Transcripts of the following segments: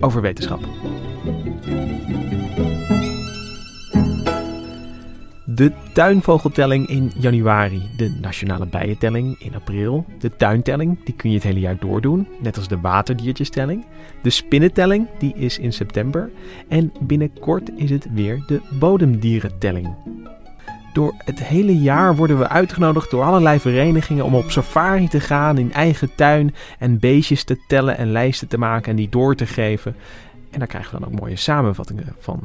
over wetenschap. De tuinvogeltelling in januari, de nationale bijentelling in april, de tuintelling, die kun je het hele jaar doordoen, net als de waterdiertjestelling, de spinnentelling, die is in september en binnenkort is het weer de bodemdierentelling. Door het hele jaar worden we uitgenodigd door allerlei verenigingen om op safari te gaan in eigen tuin en beestjes te tellen en lijsten te maken en die door te geven. En daar krijgen we dan ook mooie samenvattingen van.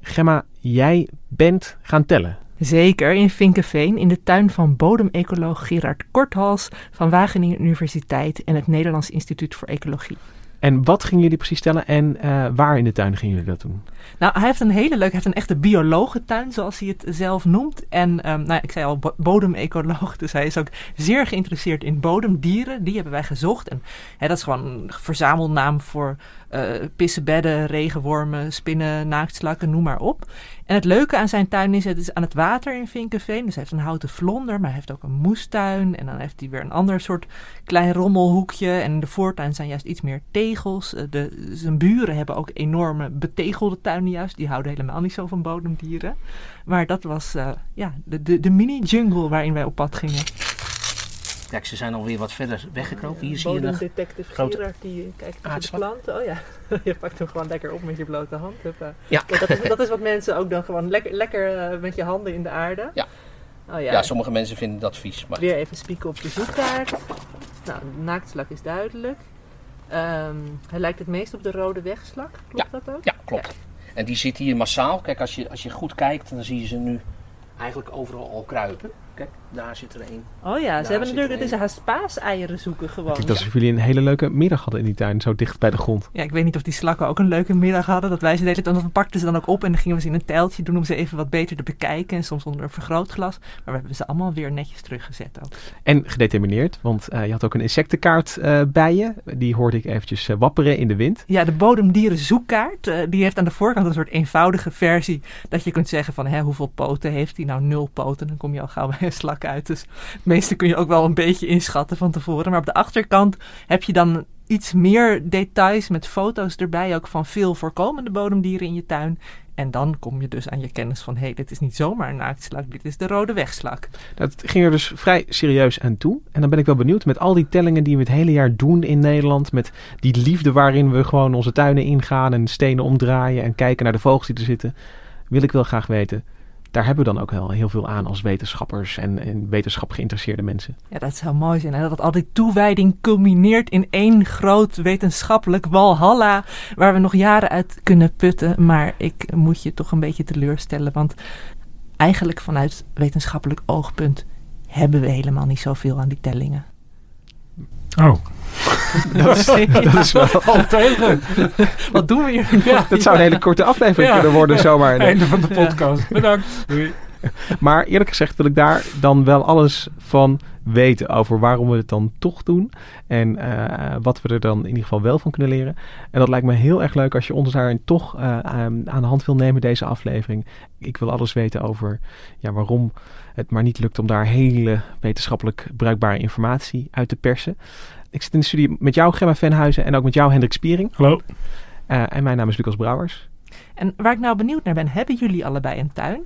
Gemma, jij bent gaan tellen. Zeker, in Vinkenveen, in de tuin van bodemecoloog Gerard Korthals van Wageningen Universiteit en het Nederlands Instituut voor Ecologie. En wat gingen jullie precies tellen en uh, waar in de tuin gingen jullie dat doen? Nou, hij heeft een hele leuke, hij heeft een echte biologentuin, zoals hij het zelf noemt. En um, nou, ik zei al, bodemecoloog, dus hij is ook zeer geïnteresseerd in bodemdieren. Die hebben wij gezocht. En hè, dat is gewoon een verzamelnaam voor uh, pissenbedden, regenwormen, spinnen, naaktslakken, noem maar op. En het leuke aan zijn tuin is, het is aan het water in Vinkenveen. Dus hij heeft een houten vlonder, maar hij heeft ook een moestuin. En dan heeft hij weer een ander soort klein rommelhoekje. En in de voortuin zijn juist iets meer tegels. De, zijn buren hebben ook enorme betegelde tuinen juist. Die houden helemaal niet zo van bodemdieren. Maar dat was uh, ja, de, de, de mini-jungle waarin wij op pad gingen. Kijk, ze zijn alweer wat verder weggekropen. Hier zie je nog detective grote Gerard, die kijkt naar de planten. Oh ja, je pakt hem gewoon lekker op met je blote hand. Ja. ja dat, is, dat is wat mensen ook dan gewoon lekker, lekker uh, met je handen in de aarde. Ja. Oh, ja. ja, sommige mensen vinden dat vies. Maar... Weer even spieken op de zoekkaart. Nou, de naaktslak is duidelijk. Um, hij lijkt het meest op de rode wegslak. Klopt ja. dat ook? Ja, klopt. Ja. En die zit hier massaal. Kijk, als je, als je goed kijkt, dan zie je ze nu eigenlijk overal al kruipen. Kijk, daar zit er één. Oh ja, ze hebben natuurlijk, het is haast paaseieren zoeken gewoon. Kijk, dat is jullie een hele leuke middag hadden in die tuin, zo dicht bij de grond. Ja, ik weet niet of die slakken ook een leuke middag hadden. Dat wij ze deden, dan pakten ze dan ook op en dan gingen we ze in een tijltje doen om ze even wat beter te bekijken. En soms onder een vergrootglas. Maar we hebben ze allemaal weer netjes teruggezet ook. En gedetermineerd, want uh, je had ook een insectenkaart uh, bij je. Die hoorde ik eventjes uh, wapperen in de wind. Ja, de bodemdieren zoekkaart. die heeft aan de voorkant een soort eenvoudige versie. Dat je kunt zeggen van, hè, hoeveel poten heeft hij? Nou, nul poten. Dan kom je al gauw bij een slak uit. Dus het meeste kun je ook wel een beetje inschatten van tevoren. Maar op de achterkant heb je dan iets meer details met foto's erbij, ook van veel voorkomende bodemdieren in je tuin. En dan kom je dus aan je kennis van, hey, dit is niet zomaar een naaktslak, dit is de rode wegslak. Dat ging er dus vrij serieus aan toe. En dan ben ik wel benieuwd met al die tellingen die we het hele jaar doen in Nederland, met die liefde waarin we gewoon onze tuinen ingaan en stenen omdraaien en kijken naar de vogels die er zitten, wil ik wel graag weten, daar hebben we dan ook wel heel veel aan als wetenschappers en, en wetenschap geïnteresseerde mensen. Ja, dat zou mooi zijn. Hè? Dat al die toewijding culmineert in één groot wetenschappelijk walhalla, waar we nog jaren uit kunnen putten. Maar ik moet je toch een beetje teleurstellen, want eigenlijk vanuit wetenschappelijk oogpunt hebben we helemaal niet zoveel aan die tellingen. Oh. dat, is, dat is wel al tegen. Wat doen we hier? Ja, dat zou een hele korte aflevering ja. kunnen worden zomaar. Einde van de podcast. Ja. Bedankt. Doei. Maar eerlijk gezegd wil ik daar dan wel alles van weten over waarom we het dan toch doen. En uh, wat we er dan in ieder geval wel van kunnen leren. En dat lijkt me heel erg leuk als je ons daarin toch uh, aan de hand wil nemen, deze aflevering. Ik wil alles weten over ja, waarom het maar niet lukt om daar hele wetenschappelijk bruikbare informatie uit te persen. Ik zit in de studie met jou, Gemma Venhuizen, en ook met jou, Hendrik Spiering. Hallo. Uh, en mijn naam is Lucas Brouwers. En waar ik nou benieuwd naar ben, hebben jullie allebei een tuin?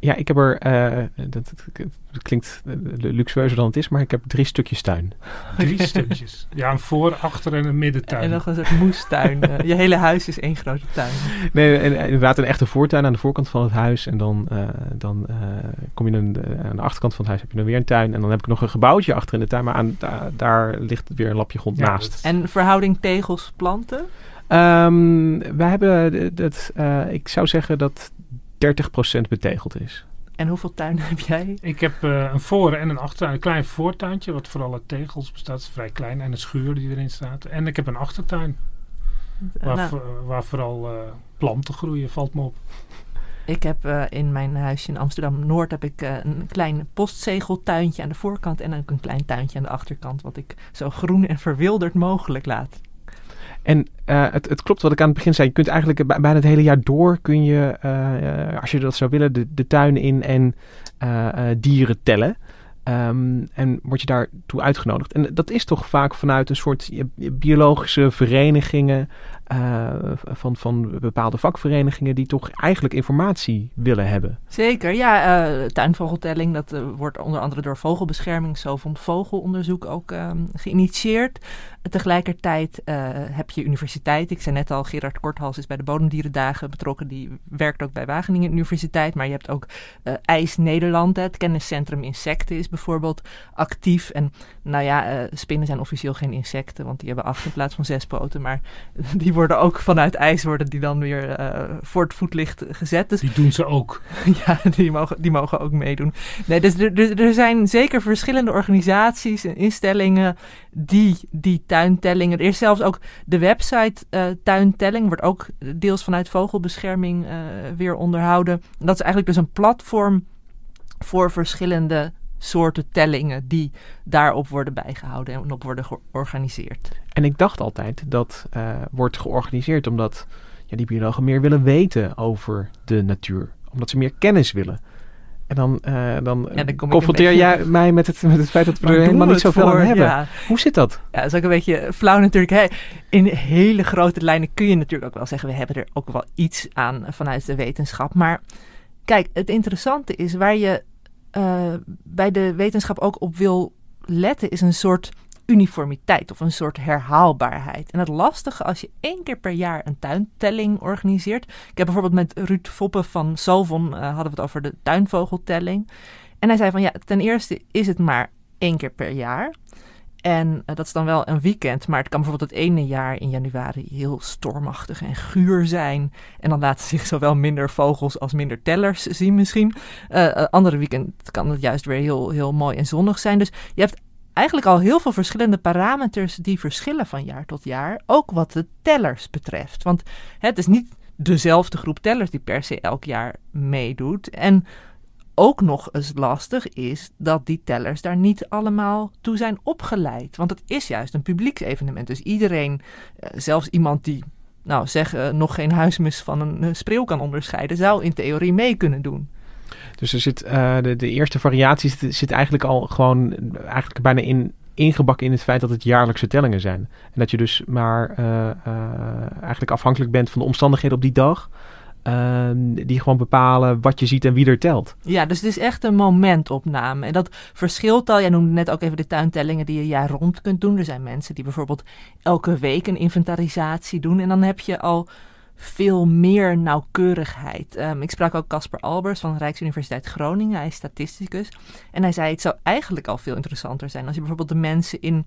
Ja, ik heb er, eh, dat, dat- dat klinkt eh, luxueuzer dan het is, maar ik heb drie stukjes tuin. Drie stukjes. Ja, een voor, achter en een middentuin. En nog een soort moestuin. Eh, je hele huis is één grote tuin. Nee, en, inderdaad een echte voortuin aan de voorkant van het huis. En dan, eh, dan eh, kom je een, aan de achterkant van het huis heb je dan weer een tuin. En dan heb ik nog een gebouwtje achter in de tuin, maar aan, da- daar ligt weer een lapje grond Ja, naast. dat- En verhouding tegels planten? Ehm, we hebben, dat, eh, ik zou zeggen dat 30% betegeld is. En hoeveel tuinen heb jij? Ik heb eh, een voor- en een achtertuin. Een klein voortuintje, wat vooral uit tegels bestaat. is vrij klein. En een schuur die erin staat. En ik heb een achtertuin, waar, Nou, waar vooral eh, planten groeien, valt me op. Ik heb eh, in mijn huisje in Amsterdam-Noord heb ik, een klein postzegeltuintje aan de voorkant en ook een klein tuintje aan de achterkant. Wat ik zo groen en verwilderd mogelijk laat. En eh, het, het klopt wat ik aan het begin zei. Je kunt eigenlijk bij- bijna het hele jaar door kun je, eh, eh, als je dat zou willen, de, de tuin in en dieren tellen. Ehm, en word je daartoe uitgenodigd. En dat is toch vaak vanuit een soort biologische verenigingen, eh, van, van bepaalde vakverenigingen, die toch eigenlijk informatie willen hebben. Zeker, ja. eh, tuinvogeltelling, dat eh, wordt onder andere door Vogelbescherming, zo van Vogelonderzoek ook ehm, geïnitieerd. tegelijkertijd heb je universiteit. Ik zei net al, Gerard Korthals is bij de Bodemdierendagen betrokken. Die werkt ook bij Wageningen Universiteit. Maar je hebt ook IJs Nederland. Het kenniscentrum Insecten is bijvoorbeeld actief. En nou ja, spinnen zijn officieel geen insecten, want die hebben acht in plaats van zes poten. Maar die worden ook vanuit ijs worden die dan weer eh, voor het voetlicht gezet. Dus Die doen ze ook. ja, die mogen, die mogen ook meedoen. Nee, dus er, er, er zijn zeker verschillende organisaties en instellingen die die tuintellingen. Er is zelfs ook de website eh, Tuintelling, wordt ook deels vanuit vogelbescherming eh, weer onderhouden. Dat is eigenlijk dus een platform voor verschillende soorten tellingen die daarop worden bijgehouden en op worden georganiseerd. En ik dacht altijd dat eh, wordt georganiseerd omdat ja, die biologen meer willen weten over de natuur. Omdat ze meer kennis willen. En dan, eh, dan Ja, confronteer jij mij met het, met het feit dat we er helemaal we niet zoveel voor? aan hebben. Ja. Hoe zit dat? Ja, dat is ook een beetje flauw natuurlijk. Hè. In hele grote lijnen kun je natuurlijk ook wel zeggen... we hebben er ook wel iets aan vanuit de wetenschap. Maar kijk, het interessante is waar je eh, bij de wetenschap ook op wil letten... is een soort uniformiteit of een soort herhaalbaarheid. En het lastige als je één keer per jaar een tuintelling organiseert... Ik heb bijvoorbeeld met Ruud Foppe van Salvon eh, hadden we het over de tuinvogeltelling. En hij zei van ja, ten eerste is het maar één keer per jaar... En eh, dat is dan wel een weekend, maar het kan bijvoorbeeld het ene jaar in januari heel stormachtig en guur zijn. En dan laten zich zowel minder vogels als minder tellers zien misschien. Eh eh, andere weekend kan het juist weer heel, heel mooi en zonnig zijn. Dus je hebt eigenlijk al heel veel verschillende parameters die verschillen van jaar tot jaar. Ook wat de tellers betreft. Want het is niet dezelfde groep tellers die per se elk jaar meedoet. En ook nog eens lastig is dat die tellers daar niet allemaal toe zijn opgeleid. Want het is juist een publieksevenement. Dus iedereen, eh, zelfs iemand die, nou zeg, eh, nog geen huismus van een eh, spreeuw kan onderscheiden, zou in theorie mee kunnen doen. Dus er zit, de, eerste variatie zit, zit eigenlijk al gewoon eigenlijk bijna in, ingebakken in het feit dat het jaarlijkse tellingen zijn. En dat je dus maar eigenlijk afhankelijk bent van de omstandigheden op die dag. Ehm, die gewoon bepalen wat je ziet en wie er telt. Ja, dus het is echt een momentopname. En dat verschilt al. Jij noemde net ook even de tuintellingen die je jaar rond kunt doen. Er zijn mensen die bijvoorbeeld elke week een inventarisatie doen. En dan heb je al veel meer nauwkeurigheid. Ehm, ik sprak ook Casper Albers van Rijksuniversiteit Groningen. Hij is statisticus. En hij zei het zou eigenlijk al veel interessanter zijn als je bijvoorbeeld de mensen in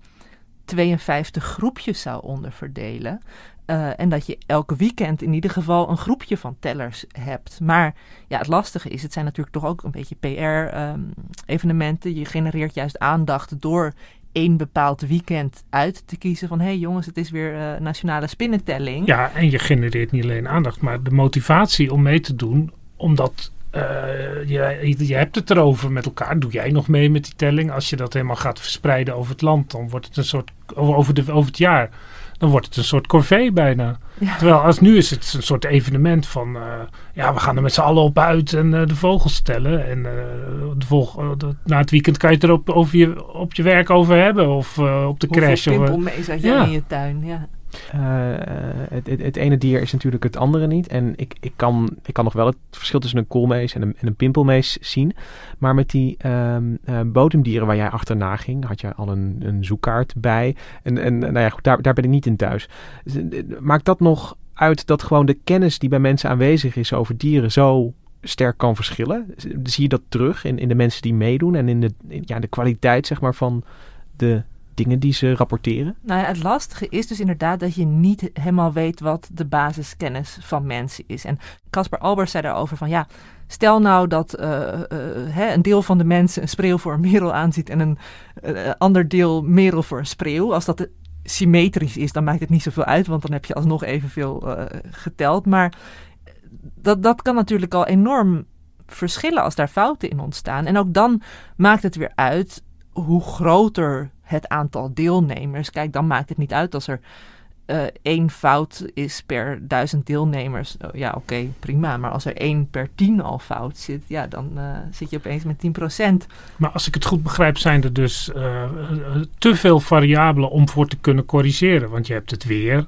52 groepjes zou onderverdelen. Eh, en dat je elke weekend in ieder geval een groepje van tellers hebt. Maar ja, het lastige is, het zijn natuurlijk toch ook een beetje PR-evenementen. je genereert juist aandacht door één bepaald weekend uit te kiezen. Van hé hey jongens, het is weer eh, nationale spinnentelling. Ja, en je genereert niet alleen aandacht, maar de motivatie om mee te doen, omdat eh, je, je hebt het erover met elkaar. Doe jij nog mee met die telling? Als je dat helemaal gaat verspreiden over het land, dan wordt het een soort over, de, over het jaar. Dan wordt het een soort corvée bijna. Ja. Terwijl als nu is het een soort evenement van... eh, ja, we gaan er met z'n allen op uit en eh, de vogels tellen. En eh, de na het weekend kan je het er op, over je, op je werk over hebben. Of op de Hoeveel crash. Of, jij ja. in je tuin? Ja. Eh, het, het, het ene dier is natuurlijk het andere niet. En ik, ik, kan, ik kan nog wel het verschil tussen een koolmees en een, en een pimpelmees zien. Maar met die ehm, eh, bodemdieren waar jij achterna ging, had je al een, een zoekkaart bij. En, en nou ja, goed, daar, daar ben ik niet in thuis. Dus, eh, Maakt dat nog uit dat gewoon de kennis die bij mensen aanwezig is over dieren zo sterk kan verschillen? Zie je dat terug in, in de mensen die meedoen en in de, ja, de kwaliteit zeg maar, van de dingen die ze rapporteren? Nou ja, het lastige is dus inderdaad dat je niet helemaal weet wat de basiskennis van mensen is. En Caspar Albers zei daarover van ja, stel nou dat uh, uh, hè, een deel van de mensen een spreeuw voor een merel aanziet en een uh, ander deel merel voor een spreeuw. Als dat symmetrisch is, dan maakt het niet zoveel uit, want dan heb je alsnog evenveel geteld. Maar dat, dat kan natuurlijk al enorm verschillen als daar fouten in ontstaan. En ook dan maakt het weer uit hoe groter het aantal deelnemers. Kijk, dan maakt het niet uit als er uh, één fout is per duizend deelnemers. Oh, ja, oké, prima. Maar als er één per tien al fout zit, ja, dan uh, zit je opeens met 10%. Maar als ik het goed begrijp, zijn er dus uh, te veel variabelen om voor te kunnen corrigeren. Want je hebt het weer.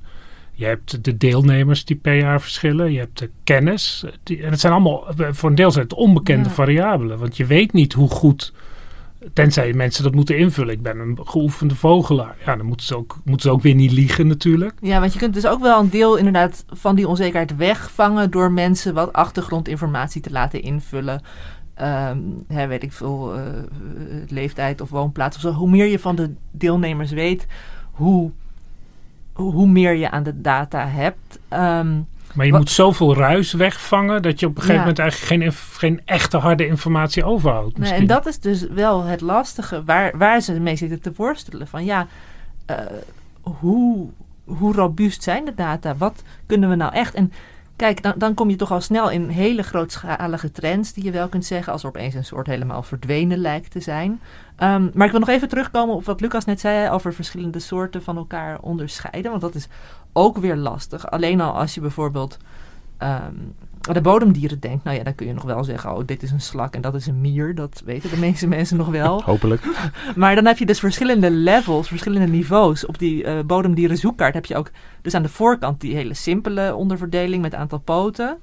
Je hebt de deelnemers die per jaar verschillen. Je hebt de kennis. Die, en het zijn allemaal voor een deel zijn het onbekende ja. variabelen. Want je weet niet hoe goed Tenzij mensen dat moeten invullen. Ik ben een geoefende vogelaar. Ja, dan moeten ze, ook, moeten ze ook weer niet liegen natuurlijk. Ja, want je kunt dus ook wel een deel inderdaad van die onzekerheid wegvangen... door mensen wat achtergrondinformatie te laten invullen. Um, hè, weet ik veel, uh, leeftijd of woonplaats of zo. Hoe meer je van de deelnemers weet, hoe, hoe meer je aan de data hebt... Um, maar je Wat? moet zoveel ruis wegvangen dat je op een gegeven ja. moment eigenlijk geen, geen echte harde informatie overhoudt. Nee, en dat is dus wel het lastige waar, waar ze mee zitten te worstelen. Van ja, uh, hoe, hoe robuust zijn de data? Wat kunnen we nou echt? En kijk, dan, dan kom je toch al snel in hele grootschalige trends die je wel kunt zeggen als er opeens een soort helemaal verdwenen lijkt te zijn. Um, maar ik wil nog even terugkomen op wat Lucas net zei over verschillende soorten van elkaar onderscheiden. Want dat is ook weer lastig. Alleen al als je bijvoorbeeld um, de bodemdieren denkt, nou ja, dan kun je nog wel zeggen, oh, dit is een slak en dat is een mier. Dat weten de meeste mensen nog wel. Hopelijk. Maar dan heb je dus verschillende levels, verschillende niveaus. Op die uh, bodemdieren zoekkaart heb je ook dus aan de voorkant die hele simpele onderverdeling met aantal poten.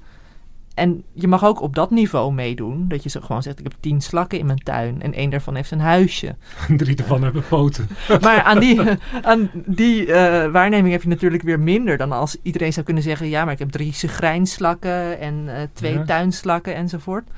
En je mag ook op dat niveau meedoen. Dat je zo gewoon zegt, ik heb tien slakken in mijn tuin. En één daarvan heeft een huisje. Drie daarvan hebben poten. Maar aan die, aan die uh, waarneming heb je natuurlijk weer minder. Dan als iedereen zou kunnen zeggen, ja, maar ik heb drie segrijnslakken. En uh, twee ja. tuinslakken enzovoort.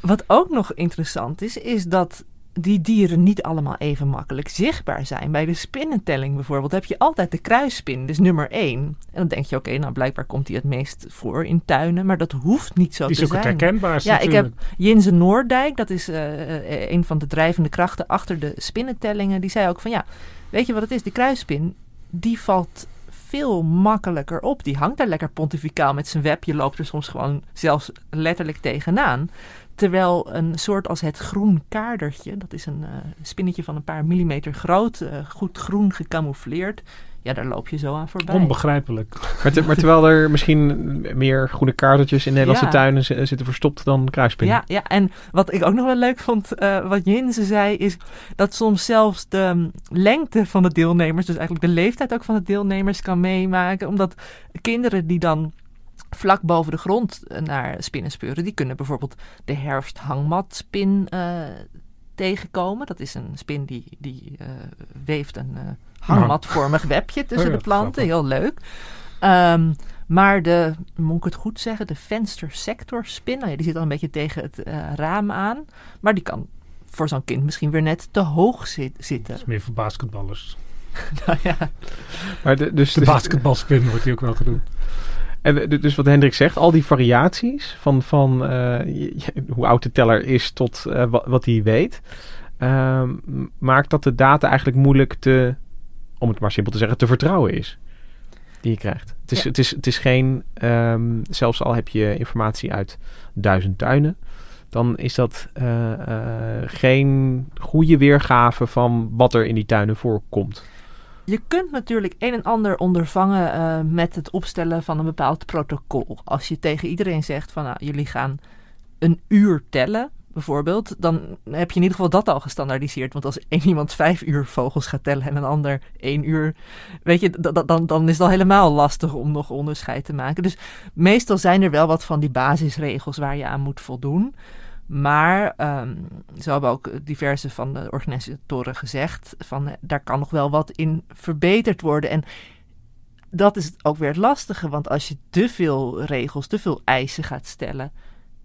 Wat ook nog interessant is, is dat die dieren niet allemaal even makkelijk zichtbaar zijn. Bij de spinnentelling bijvoorbeeld heb je altijd de kruisspin, dus nummer 1. En dan denk je, oké, okay, nou blijkbaar komt die het meest voor in tuinen, maar dat hoeft niet zo die te zijn. Die is ook het herkenbaarste Ja, ik heb Jinse Noordijk, dat is uh, een van de drijvende krachten achter de spinnentellingen, die zei ook van ja, weet je wat het is, de kruisspin, die valt veel makkelijker op. Die hangt daar lekker pontificaal met zijn web. Je loopt er soms gewoon zelfs letterlijk tegenaan. Terwijl een soort als het groen kaardertje, dat is een uh, spinnetje van een paar millimeter groot, uh, goed groen gecamoufleerd. Ja, daar loop je zo aan voorbij. Onbegrijpelijk. Maar, te, maar terwijl er misschien meer groene kaartertjes in Nederlandse ja. tuinen zitten verstopt dan kruispinnen. Ja, ja, en wat ik ook nog wel leuk vond, uh, wat Jinse zei, is dat soms zelfs de lengte van de deelnemers, dus eigenlijk de leeftijd ook van de deelnemers, kan meemaken. Omdat kinderen die dan vlak boven de grond naar spinnen speuren. Die kunnen bijvoorbeeld de herfsthangmatspin uh, tegenkomen. Dat is een spin die, die uh, weeft een uh, hangmatvormig webje tussen de planten. Heel leuk. Um, maar de, moet ik het goed zeggen, de venstersectorspin, nou ja, die zit al een beetje tegen het raam aan. Maar die kan voor zo'n kind misschien weer net te hoog zit, zitten. Dat is meer voor basketballers. nou ja. Maar de, dus, de basketbalspin wordt die ook wel genoemd. En dus wat Hendrik zegt, al die variaties van, van uh, hoe oud de teller is tot uh, wat, wat hij weet, uh, maakt dat de data eigenlijk moeilijk te, om het maar simpel te zeggen, te vertrouwen is. Die je krijgt. Het is, ja. het is, het is geen, um, zelfs al heb je informatie uit duizend tuinen, dan is dat uh, geen goede weergave van wat er in die tuinen voorkomt. Je kunt natuurlijk een en ander ondervangen uh, met het opstellen van een bepaald protocol. Als je tegen iedereen zegt van nou, jullie gaan een uur tellen, bijvoorbeeld, dan heb je in ieder geval dat al gestandaardiseerd. Want als één iemand vijf uur vogels gaat tellen en een ander één uur, weet je, dan, dan is het al helemaal lastig om nog onderscheid te maken. Dus meestal zijn er wel wat van die basisregels waar je aan moet voldoen. Maar um, zo hebben ook diverse van de organisatoren gezegd: van daar kan nog wel wat in verbeterd worden. En dat is ook weer het lastige, want als je te veel regels, te veel eisen gaat stellen,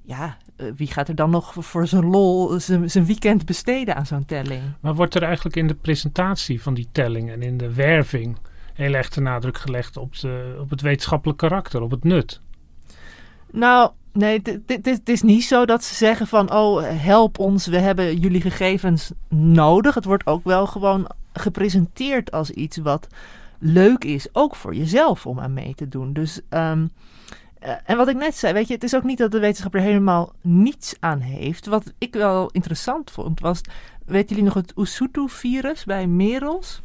ja, eh, wie gaat er dan nog voor zijn lol zijn weekend besteden aan zo'n telling? Maar wordt er eigenlijk in de presentatie van die telling en in de werving heel erg de nadruk gelegd op, de, op het wetenschappelijk karakter, op het nut? Nou, nee, het is niet zo dat ze zeggen van, oh, help ons, we hebben jullie gegevens nodig. Het wordt ook wel gewoon gepresenteerd als iets wat leuk is, ook voor jezelf om aan mee te doen. Dus um, uh, en wat ik net zei, weet je, het is ook niet dat de wetenschapper er helemaal niets aan heeft. Wat ik wel interessant vond, was, weten jullie nog het Usutu-virus bij merels?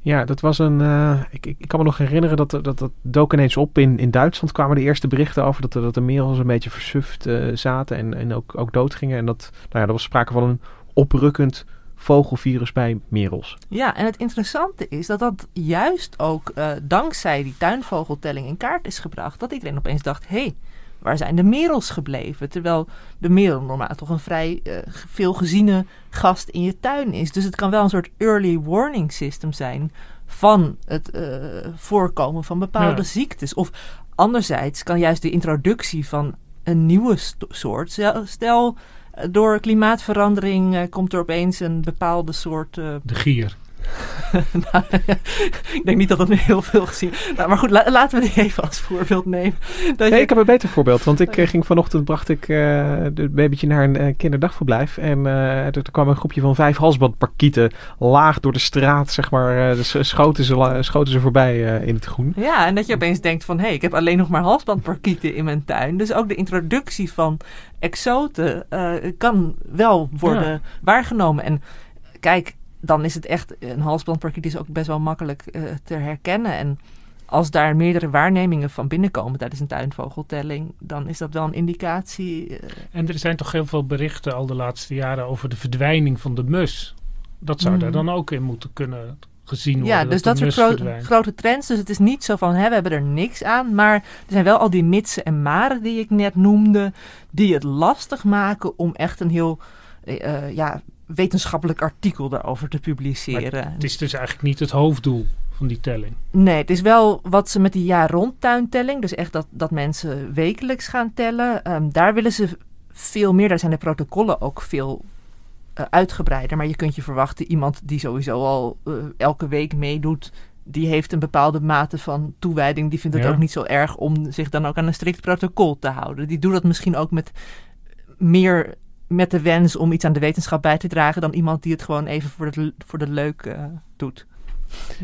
Ja, dat was een. Uh, ik, ik, kan me nog herinneren dat dat, dat dook ineens op. In, in Duitsland kwamen de eerste berichten over dat, dat de merels een beetje versuft uh, zaten en, en ook, ook doodgingen. En dat, nou ja, er was sprake van een oprukkend vogelvirus bij merels. Ja, en het interessante is dat dat juist ook uh, dankzij die tuinvogeltelling in kaart is gebracht. Dat iedereen opeens dacht, hé, hey, waar zijn de merels gebleven? Terwijl de merel normaal toch een vrij uh, veel geziene gast in je tuin is. Dus het kan wel een soort early warning system zijn van het uh, voorkomen van bepaalde ja. ziektes. Of anderzijds kan juist de introductie van een nieuwe soort, stel door klimaatverandering uh, komt er opeens een bepaalde soort. Uh... De gier. nou, ik denk niet dat het nu heel veel gezien. Nou, maar goed, la laten we die even als voorbeeld nemen. Dat nee, je... ik heb een beter voorbeeld. Want ik uh, ging vanochtend bracht ik uh, het babytje naar een uh, kinderdagverblijf. En er, er, kwam een groepje van vijf halsbandparkieten laag door de straat, zeg maar. schoten, ze, schoten ze voorbij in het groen. Ja, en dat je opeens denkt van hé, hey, ik heb alleen nog maar halsbandparkieten in mijn tuin. Dus ook de introductie van exoten kan wel worden ja. waargenomen. En kijk, dan is het echt een halsbandparkiet is ook best wel makkelijk uh, te herkennen. En als daar meerdere waarnemingen van binnenkomen tijdens een tuinvogeltelling, dan is dat wel een indicatie. Uh... En er zijn toch heel veel berichten al de laatste jaren over de verdwijning van de mus. Dat zou mm. daar dan ook in moeten kunnen gezien worden. Ja, dus dat, dat soort gro grote trends. Dus het is niet zo van, hè, we hebben er niks aan. Maar er zijn wel al die mitsen en maren die ik net noemde, die het lastig maken om echt een heel uh, ja, wetenschappelijk artikel daarover te publiceren. Maar het is dus eigenlijk niet het hoofddoel van die telling. Nee, het is wel wat ze met die jaar rond tuintelling, dus echt dat, dat mensen wekelijks gaan tellen. Um, daar willen ze veel meer, daar zijn de protocollen ook veel uh, uitgebreider. Maar je kunt je verwachten, iemand die sowieso al uh, elke week meedoet, die heeft een bepaalde mate van toewijding. Die vindt het ja. ook niet zo erg om zich dan ook aan een strikt protocol te houden. Die doet dat misschien ook met meer met de wens om iets aan de wetenschap bij te dragen dan iemand die het gewoon even voor, het, voor de leuk uh, doet.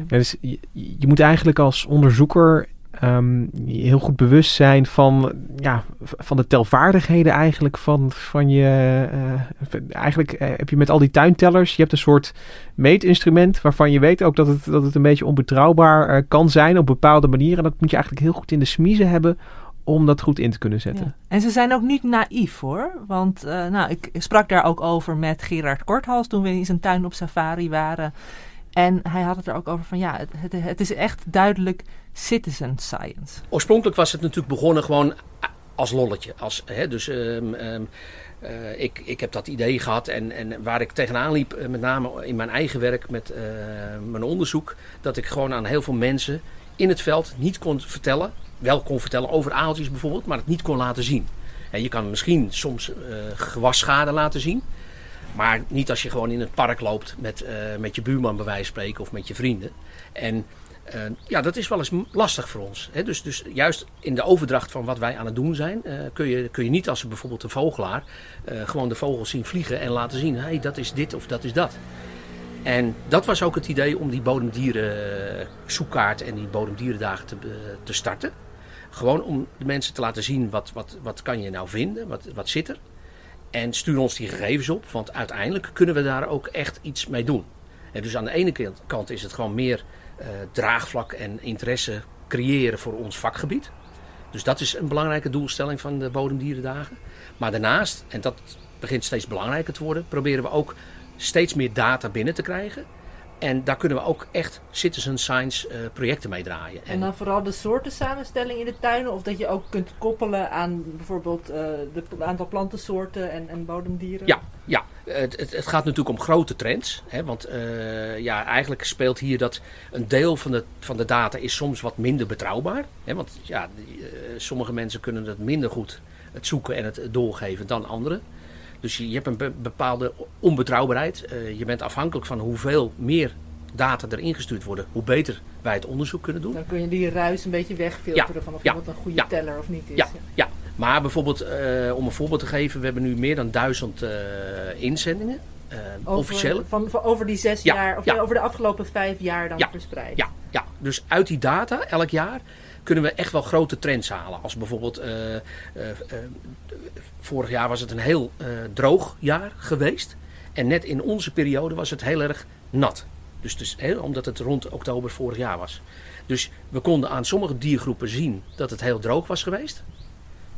Dus je, je, moet eigenlijk als onderzoeker um, heel goed bewust zijn van, ja, van de telvaardigheden eigenlijk van, van je. Uh, eigenlijk uh, heb je met al die tuintellers, je hebt een soort meetinstrument waarvan je weet ook dat het, dat het een beetje onbetrouwbaar kan zijn op bepaalde manieren. En dat moet je eigenlijk heel goed in de smiezen hebben om dat goed in te kunnen zetten. Ja. En ze zijn ook niet naïef hoor. Want uh, nou, ik sprak daar ook over met Gerard Korthals toen we in zijn tuin op safari waren. En hij had het er ook over van ja, het, het, het is echt duidelijk citizen science. Oorspronkelijk was het natuurlijk begonnen gewoon als lolletje. Als, hè, dus um, um, uh, ik, ik heb dat idee gehad en, en waar ik tegenaan liep, uh, met name in mijn eigen werk met uh, mijn onderzoek, dat ik gewoon aan heel veel mensen in het veld niet kon vertellen wel kon vertellen over aaltjes bijvoorbeeld, maar het niet kon laten zien. En je kan misschien soms uh, gewasschade laten zien. Maar niet als je gewoon in het park loopt met, uh, met je buurman bij wijze van spreken of met je vrienden. En uh, ja, dat is wel eens lastig voor ons. Hè? Dus, dus juist in de overdracht van wat wij aan het doen zijn, kun, je, kun je niet als bijvoorbeeld een vogelaar gewoon de vogels zien vliegen en laten zien, hey, dat is dit of dat is dat. En dat was ook het idee om die bodemdieren zoekkaart en die bodemdierendagen te, te starten. Gewoon om de mensen te laten zien wat, wat, wat kan je nou vinden, wat, wat zit er. En stuur ons die gegevens op, want uiteindelijk kunnen we daar ook echt iets mee doen. En dus aan de ene kant is het gewoon meer uh, draagvlak en interesse creëren voor ons vakgebied. Dus dat is een belangrijke doelstelling van de Bodemdierendagen. Maar daarnaast, en dat begint steeds belangrijker te worden, proberen we ook steeds meer data binnen te krijgen. En daar kunnen we ook echt citizen science eh, projecten mee draaien. En dan vooral de soorten samenstelling in de tuinen? Of dat je ook kunt koppelen aan bijvoorbeeld eh, de- het aantal plantensoorten en, en bodemdieren? Ja, ja. Het, het, het gaat natuurlijk om grote trends. Hè, want eh, ja, eigenlijk speelt hier dat een deel van de, van de data is soms wat minder betrouwbaar. Hè, want ja, die, eh, sommige mensen kunnen het minder goed het zoeken en het doorgeven dan anderen. Dus je, je hebt een be- bepaalde onbetrouwbaarheid. Eh, je bent afhankelijk van hoeveel meer data er ingestuurd worden, hoe beter wij het onderzoek kunnen doen. Dan kun je die ruis een beetje wegfilteren Ja, van of ja, iemand een goede ja. teller of niet is. Ja, ja. maar bijvoorbeeld, eh, om een voorbeeld te geven, we hebben nu meer dan duizend eh, inzendingen. Eh, Over, officiële. Van, van over die zes Ja, jaar, of ja. over de afgelopen vijf jaar dan Ja, verspreid. Ja, ja, dus uit die data elk jaar kunnen we echt wel grote trends halen. Als bijvoorbeeld, eh, eh, vorig jaar was het een heel droog jaar geweest. En net in onze periode was het heel erg nat. Dus, dus hè, omdat het rond oktober vorig jaar was. Dus we konden aan sommige diergroepen zien dat het heel droog was geweest.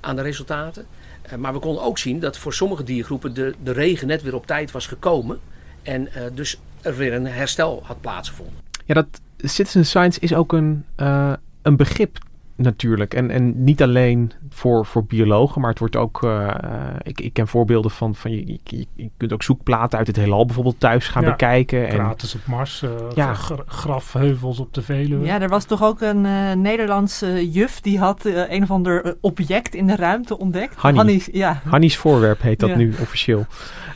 Aan de resultaten. Eh, maar we konden ook zien dat voor sommige diergroepen de, de regen net weer op tijd was gekomen. En eh, dus er weer een herstel had plaatsgevonden. Ja, dat citizen science is ook een, eh, een begrip natuurlijk. En, en niet alleen voor, voor biologen, maar het wordt ook... eh, eh, ik, ik ken voorbeelden van... van je, je, je kunt ook zoekplaten uit het heelal bijvoorbeeld thuis gaan Ja, bekijken. En, Gratis op Mars, eh, Ja. gra- grafheuvels op de Veluwe. Ja, er was toch ook een eh, Nederlandse juf die had een of ander object in de ruimte ontdekt. Hanny. Hannies, ja. Hannies voorwerp heet dat Ja. nu officieel.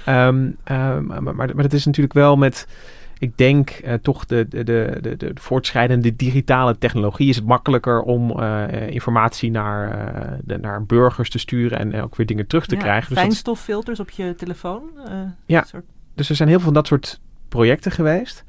Ehm, ehm, maar, maar, maar dat is natuurlijk wel met... Ik denk eh, toch de, de, de, de, de voortschrijdende digitale technologie is het makkelijker om eh, informatie naar, eh, de, naar burgers te sturen en ook weer dingen terug te Ja, krijgen. Dus, Fijnstoffilters op je telefoon. Ja. soort- dus er zijn heel veel van dat soort projecten geweest.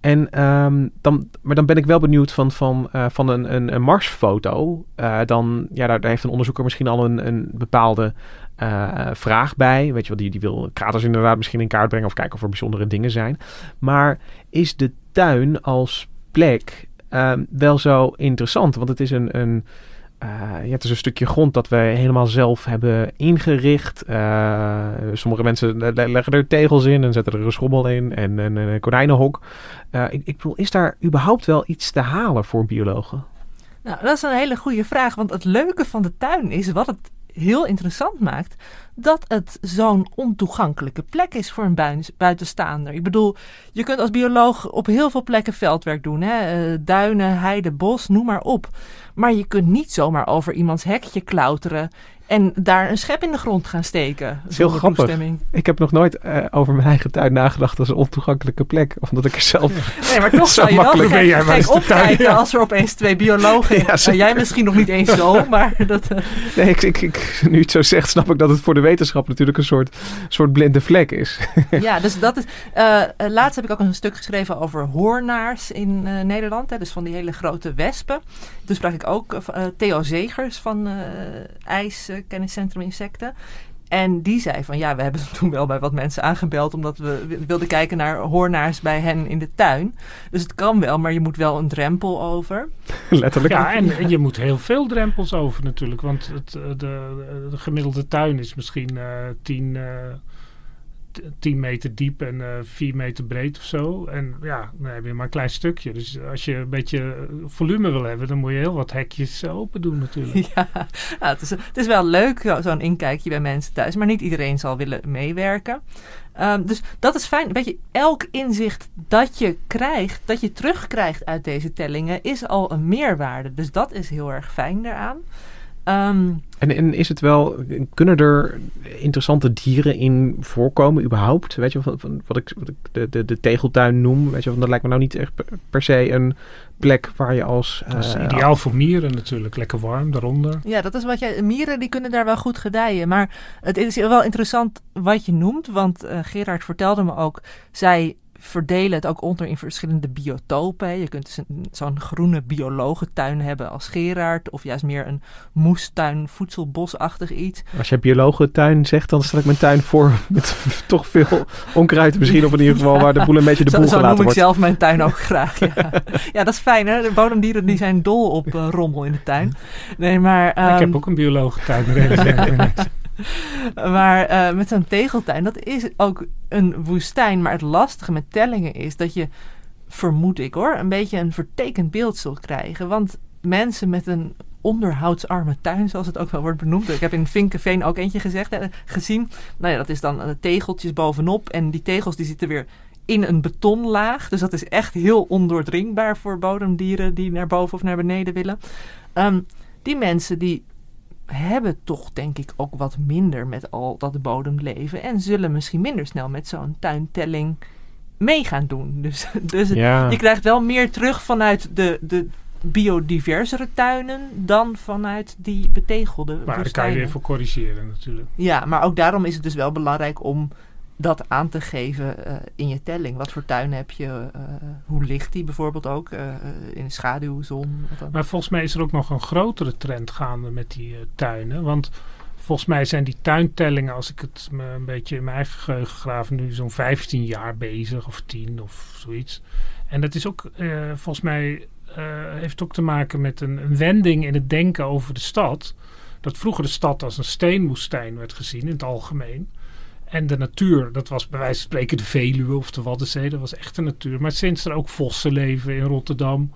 En, ehm, dan, maar dan ben ik wel benieuwd van, van, van een, een, een Marsfoto. dan, ja, daar, daar heeft een onderzoeker misschien al een, een bepaalde eh, vraag bij. Weet je wel, die, die wil kraters inderdaad misschien in kaart brengen of kijken of er bijzondere dingen zijn. Maar is de tuin als plek ehm, wel zo interessant? Want het is een. een eh, ja, het is een stukje grond dat wij helemaal zelf hebben ingericht. Eh, sommige mensen le- le- leggen er tegels in en zetten er een schommel in en, en een konijnenhok. Ik, ik bedoel, is daar überhaupt wel iets te halen voor biologen? Nou, dat is een hele goede vraag. Want het leuke van de tuin is, wat het heel interessant maakt, dat het zo'n ontoegankelijke plek is voor een buitenstaander. Ik bedoel, je kunt als bioloog op heel veel plekken veldwerk doen. Hè? Eh, duinen, heide, bos, noem maar op. Maar je kunt niet zomaar over iemands hekje klauteren en daar een schep in de grond gaan steken. is heel grappig. toestemming. Ik heb nog nooit eh, over mijn eigen tuin nagedacht als een ontoegankelijke plek. Omdat ik er zelf... Nee, maar toch Zo zou je wel makkelijk de tuin, opkijken ja. als er opeens twee biologen... Ja, Nou, jij misschien nog niet eens zo, maar dat... eh, Nee, ik, ik, ik- nu het zo zegt, snap ik dat het voor de wetenschap natuurlijk een soort, soort blinde vlek is. Ja, dus dat is. eh, laatst heb ik ook een stuk geschreven over hoornaars in Nederland. Hè, dus van die hele grote wespen. Toen sprak ik ook Theo Zegers van IJs Kenniscentrum Insecten. En die zei van ja, we hebben toen wel bij wat mensen aangebeld. omdat we wi- wilden kijken naar hoornaars bij hen in de tuin. Dus het kan wel, maar je moet wel een drempel over. Letterlijk. Ja, en, en je moet heel veel drempels over natuurlijk. Want het, eh, de, de gemiddelde tuin is misschien eh 10, eh, 10 meter diep en eh 4 meter breed of zo. En ja, dan heb je maar een klein stukje. Dus als je een beetje eh, volume wil hebben, dan moet je heel wat hekjes open doen natuurlijk. Ja, het, is, het is wel leuk, zo- zo'n inkijkje bij mensen thuis. Maar niet iedereen zal willen meewerken. Ehm, dus dat is fijn. Weet je, elk inzicht dat je krijgt, dat je terugkrijgt uit deze tellingen, is al een meerwaarde. Dus dat is heel erg fijn daaraan. Ehm, En, en is het wel, kunnen er interessante dieren in voorkomen überhaupt? Weet je, van, van wat ik, wat ik de, de, de tegeltuin noem, weet je, van, dat lijkt me nou niet echt per, per se een plek waar je als... Dat is eh, ideaal voor mieren natuurlijk. Lekker warm daaronder. ja, dat is wat jij. Mieren die kunnen daar wel goed gedijen. Maar het is wel interessant wat je noemt. Want eh, Gerard vertelde me ook. Zij verdelen het ook onder in verschillende biotopen. Je kunt dus een- zo'n groene biologentuin hebben als Gerard. Of juist meer een moestuin, voedselbosachtig iets. Als jij biologentuin zegt, dan stel ik mijn tuin voor met toch veel onkruid misschien. Of in ieder geval waar de boel een beetje de Zo, boel zo noem gelaten ik wordt. zelf mijn tuin ook graag. Ja. ja, dat is fijn hè. De bodemdieren die zijn dol op eh, rommel in de tuin. Nee, maar... ik ehm, heb ook een biologentuin. ik net. maar eh, met zo'n tegeltuin, dat is ook een woestijn. Maar het lastige met tellingen is dat je, vermoed ik hoor, een beetje een vertekend beeld zult krijgen. Want mensen met een onderhoudsarme tuin, zoals het ook wel wordt benoemd. Ik heb in Vinkenveen ook eentje gezegd, eh, gezien. Nou ja, dat is dan eh, tegeltjes bovenop. En die tegels die zitten weer in een betonlaag. Dus dat is echt heel ondoordringbaar voor bodemdieren die naar boven of naar beneden willen. Ehm, die mensen die hebben toch denk ik ook wat minder met al dat bodemleven. En zullen misschien minder snel met zo'n tuintelling mee gaan doen. Dus, dus Ja. je krijgt wel meer terug vanuit de, de biodiversere tuinen dan vanuit die betegelde Maar daar kan je weer voor corrigeren natuurlijk. Ja, maar ook daarom is het dus wel belangrijk om dat aan te geven eh, in je telling. Wat voor tuin heb je? eh, hoe ligt die bijvoorbeeld ook? eh, in de schaduw, zon? Maar volgens mij is er ook nog een grotere trend gaande met die tuinen. Want volgens mij zijn die tuintellingen, als ik het een beetje in mijn eigen geheugen graaf, nu zo'n 15 jaar bezig of 10 of zoiets. En dat is ook volgens mij heeft ook te maken met een, een wending in het denken over de stad. Dat vroeger de stad als een steenwoestijn werd gezien in het algemeen. En de natuur, dat was bij wijze van spreken de Veluwe of de Waddenzee, dat was echt de natuur. Maar sinds er ook vossen leven in Rotterdam.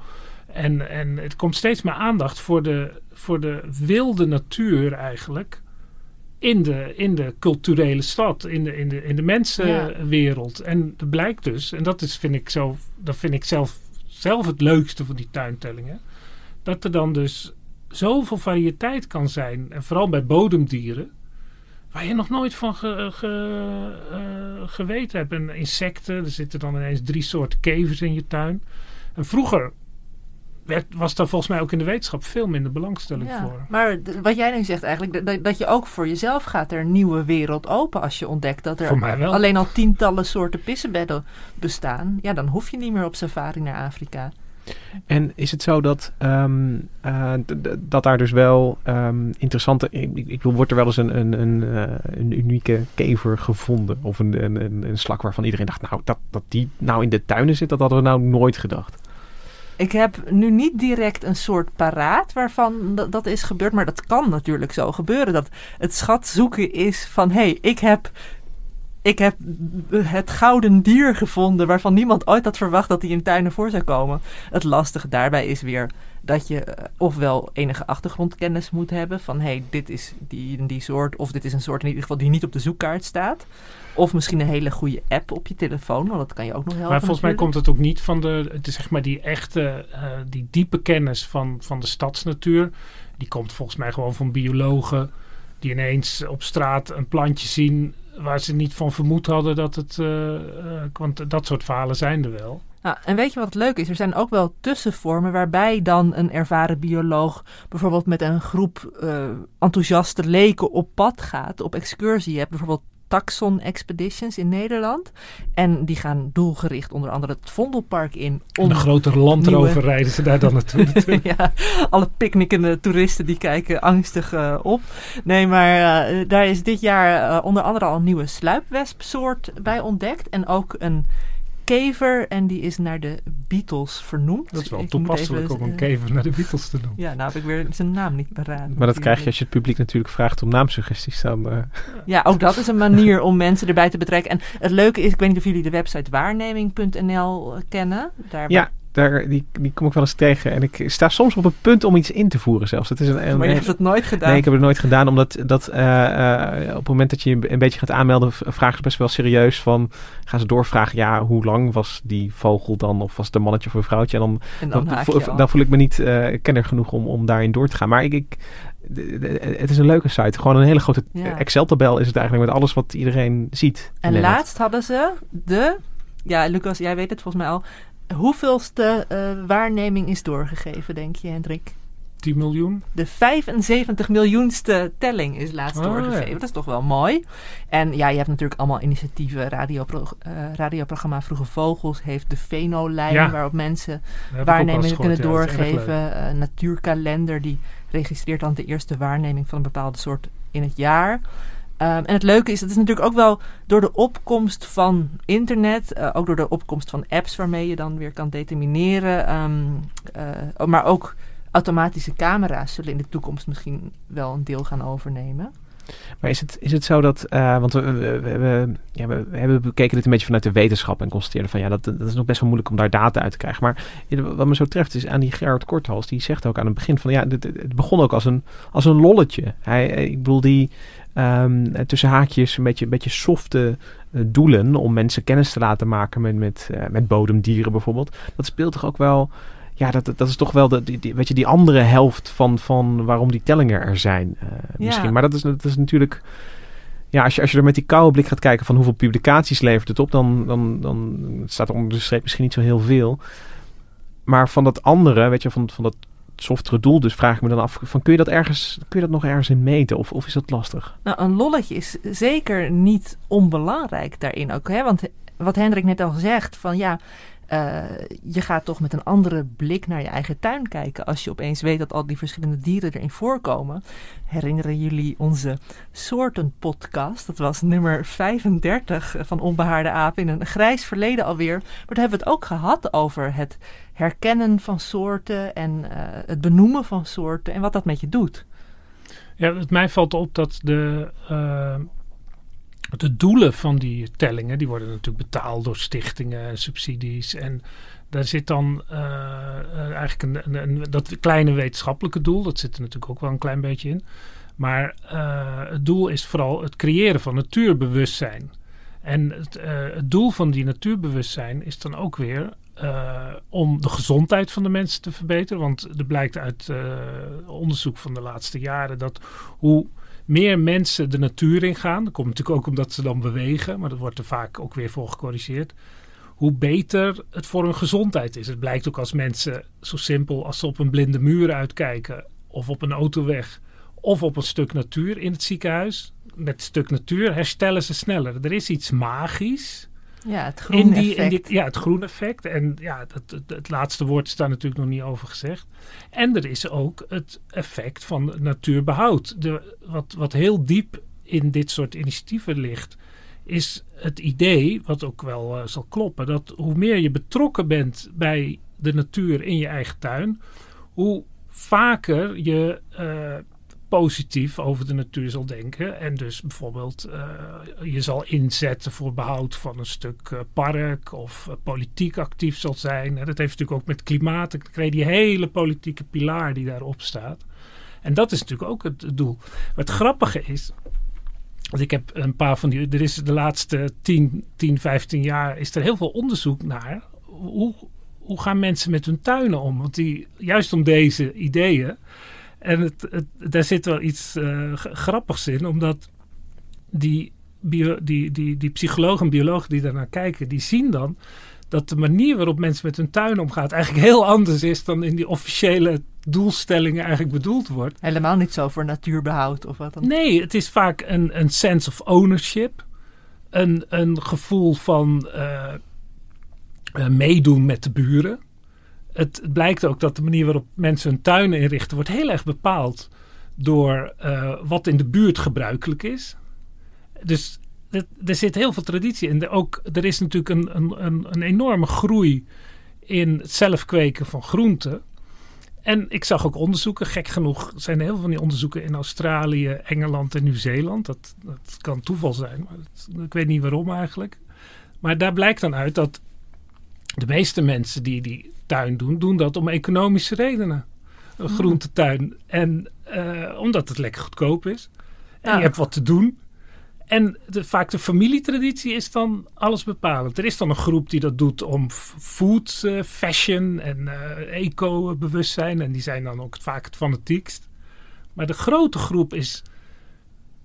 En, en het komt steeds meer aandacht voor de, voor de wilde natuur eigenlijk. In de, in de culturele stad, in de, in de, in de mensenwereld. En dat blijkt dus, en dat, is, vind ik zo, dat vind ik zelf, zelf het leukste van die tuintellingen. Dat er dan dus zoveel variëteit kan zijn. En vooral bij bodemdieren. Waar je nog nooit van ge- ge- eh, geweten hebt. En insecten, er zitten dan ineens drie soorten kevers in je tuin. En vroeger werd, was daar volgens mij ook in de wetenschap veel minder belangstelling Ja, voor. Maar wat jij nu zegt eigenlijk, dat- dat, je ook voor jezelf gaat er een nieuwe wereld open als je ontdekt dat er alleen al tientallen soorten pissenbedden bestaan. Ja, dan hoef je niet meer op safari naar Afrika. En is het zo dat, ehm, eh, dat daar dus wel ehm, interessante... Ik, ik wordt er wel eens een, een, een, eh, een unieke kever gevonden? Of een, een, een, slak waarvan iedereen dacht, nou, dat, dat die nou in de tuinen zit, dat hadden we nou nooit gedacht. Ik heb nu niet direct een soort paraat waarvan dat, dat is gebeurd. Maar dat kan natuurlijk zo gebeuren. Dat het schat zoeken is van... hé, hey, ik heb... Ik heb het gouden dier gevonden waarvan niemand ooit had verwacht dat hij in tuinen voor zou komen. Het lastige daarbij is weer dat je eh, ofwel enige achtergrondkennis moet hebben van hé, hey, dit is die die soort, of dit is een soort in ieder geval die niet op de zoekkaart staat. Of misschien een hele goede app op je telefoon, want dat kan je ook nog helpen. Maar volgens mij komt het ook niet van de, het is zeg maar die echte, eh, die diepe kennis van, van de stadsnatuur. Die komt volgens mij gewoon van biologen die ineens op straat een plantje zien waar ze niet van vermoed hadden dat het, eh, eh, want dat soort verhalen zijn er wel. Nou, en weet je wat het leuke is? Er zijn ook wel tussenvormen waarbij dan een ervaren bioloog bijvoorbeeld met een groep eh, enthousiaste leken op pad gaat, op excursie. Hebt bijvoorbeeld Taxon Expeditions in Nederland. En die gaan doelgericht onder andere het Vondelpark in. Om een grotere Land nieuwe- Rover rijden ze daar dan naartoe. natuurlijk. ja, alle picknickende toeristen die kijken angstig eh, op. Nee, maar eh, daar is dit jaar eh, onder andere al een nieuwe sluipwespsoort bij ontdekt. En ook een kever en die is naar de Beatles vernoemd. Dat is wel Ik toepasselijk even, om een eh, kever naar de Beatles te doen. Ja, nou heb ik weer zijn naam niet paraat. Maar dat krijg je als je het publiek natuurlijk vraagt om naamsuggesties. Dan, eh, Ja, ook dat is een manier om mensen erbij te betrekken. En het leuke is, ik weet niet of jullie de website waarneming.nl kennen. Daar ja, daar, die, die kom ik wel eens tegen. En ik sta soms op het punt om iets in te voeren zelfs. Het is een, een, maar je hebt het nooit gedaan. Nee, ik heb het nooit gedaan, omdat dat, eh, eh, op het moment dat je een beetje gaat aanmelden, vragen ze best wel serieus van, gaan ze doorvragen, ja, hoe lang was die vogel dan, of was het een mannetje of een vrouwtje? En dan, En dan vo- dan voel ik me niet eh kenner genoeg om, om daarin door te gaan. Maar ik, ik, de- de- het is een leuke site. Gewoon een hele grote Ja. Excel-tabel is het eigenlijk met alles wat iedereen ziet. En laatst hadden ze de, ja Lucas, jij weet het volgens mij al, hoeveelste eh, waarneming is doorgegeven, denk je Hendrik? 10 miljoen? De 75 miljoenste telling is laatst Oh, doorgegeven. ja. Dat is toch wel mooi. En ja, je hebt natuurlijk allemaal initiatieven. Radiopro eh, radioprogramma Vroege Vogels heeft de Venolijn, Ja. waarop mensen waarnemingen kunnen ja, doorgeven. Eh, natuurkalender, die registreert dan de eerste waarneming van een bepaalde soort in het jaar. Ehm, en het leuke is, het is natuurlijk ook wel door de opkomst van internet, eh, ook door de opkomst van apps waarmee je dan weer kan determineren, ehm, eh, maar ook automatische camera's zullen in de toekomst misschien wel een deel gaan overnemen. Maar is het, is het zo dat, uh, want we, we, we, ja, we, hebben bekeken dit een beetje vanuit de wetenschap en constateerden van ja, dat, dat is nog best wel moeilijk om daar data uit te krijgen. Maar wat me zo treft is aan die Gerard Korthals, die zegt ook aan het begin van ja, het, het begon ook als een, als een lolletje. Hij, ik bedoel, die um, tussen haakjes een beetje, een beetje softe uh, doelen om mensen kennis te laten maken met, met, uh, met bodemdieren bijvoorbeeld. Dat speelt toch ook wel ja, dat, dat is toch wel de, die, weet je, die andere helft van, van waarom die tellingen er zijn. Uh, misschien. Ja. Maar dat is, dat is natuurlijk. Ja, als je, als je er met die koude blik gaat kijken van hoeveel publicaties levert het op, dan, dan, dan staat er onder de streep misschien niet zo heel veel. Maar van dat andere, weet je, van, van dat softere doel, dus vraag ik me dan af: van, kun, je dat ergens, kun je dat nog ergens in meten? Of, of is dat lastig? Nou, een lolletje is zeker niet onbelangrijk daarin ook. Hè? Want wat Hendrik net al zegt, van ja, uh, je gaat toch met een andere blik naar je eigen tuin kijken. Als je opeens weet dat al die verschillende dieren erin voorkomen. Herinneren jullie onze soortenpodcast? Dat was nummer 35 van Onbehaarde Apen in een grijs verleden alweer. Maar daar hebben we het ook gehad over het herkennen van soorten en uh, het benoemen van soorten en wat dat met je doet. Ja, het mij valt op dat de. De doelen van die tellingen, die worden natuurlijk betaald door stichtingen, subsidies. En daar zit dan uh, eigenlijk een, een, dat kleine wetenschappelijke doel, dat zit er natuurlijk ook wel een klein beetje in. Maar uh, het doel is vooral het creëren van natuurbewustzijn. En het, het doel van die natuurbewustzijn is dan ook weer om de gezondheid van de mensen te verbeteren. Want er blijkt uit onderzoek van de laatste jaren dat hoe meer mensen de natuur ingaan. Dat komt natuurlijk ook omdat ze dan bewegen, maar dat wordt er vaak ook weer voor gecorrigeerd. Hoe beter het voor hun gezondheid is. Het blijkt ook als mensen zo simpel als ze op een blinde muur uitkijken, of op een autoweg, of op een stuk natuur in het ziekenhuis. Met stuk natuur herstellen ze sneller. Er is iets magisch. Ja, het groen die, effect. die, ja, het groen effect. En ja, dat, het, het, laatste woord is daar natuurlijk nog niet over gezegd. En er is ook het effect van natuurbehoud. De, wat, wat heel diep in dit soort initiatieven ligt, is het idee, wat ook wel uh, zal kloppen, dat hoe meer je betrokken bent bij de natuur in je eigen tuin, hoe vaker je uh, positief over de natuur zal denken. En dus bijvoorbeeld uh, je zal inzetten voor behoud van een stuk uh, park of uh, politiek actief zal zijn. En dat heeft natuurlijk ook met klimaat. Dan krijg je die hele politieke pilaar die daarop staat. En dat is natuurlijk ook het, het doel. Wat grappige is. Want ik heb een paar van die. Er is de laatste 10, 10 15 jaar. is er heel veel onderzoek naar. Hoe, hoe gaan mensen met hun tuinen om? Want die, juist om deze ideeën. En het, het, daar zit wel iets uh, grappigs in, omdat die, bio, die, die, die psychologen en biologen die daarnaar kijken, die zien dan dat de manier waarop mensen met hun tuin omgaan eigenlijk heel anders is dan in die officiële doelstellingen eigenlijk bedoeld wordt. Helemaal niet zo voor natuurbehoud of wat dan? Nee, het is vaak een, een sense of ownership. Een, een gevoel van uh, uh, meedoen met de buren het blijkt ook dat de manier waarop mensen hun tuinen inrichten wordt heel erg bepaald door uh, wat in de buurt gebruikelijk is. Dus er zit heel veel traditie in. Ook, er is natuurlijk een, een, een, een enorme groei in het zelf kweken van groenten. En ik zag ook onderzoeken, gek genoeg zijn er heel veel van die onderzoeken in Australië, Engeland en Nieuw-Zeeland. Dat, dat kan toeval zijn, maar ik weet niet waarom eigenlijk. Maar daar blijkt dan uit dat de meeste mensen die die tuin doen, doen dat om economische redenen. Een groentetuin. En uh, omdat het lekker goedkoop is. En ja. je hebt wat te doen. En de, vaak de familietraditie is dan alles bepalend. Er is dan een groep die dat doet om food, uh, fashion en uh, eco-bewustzijn. En die zijn dan ook vaak het fanatiekst. Maar de grote groep is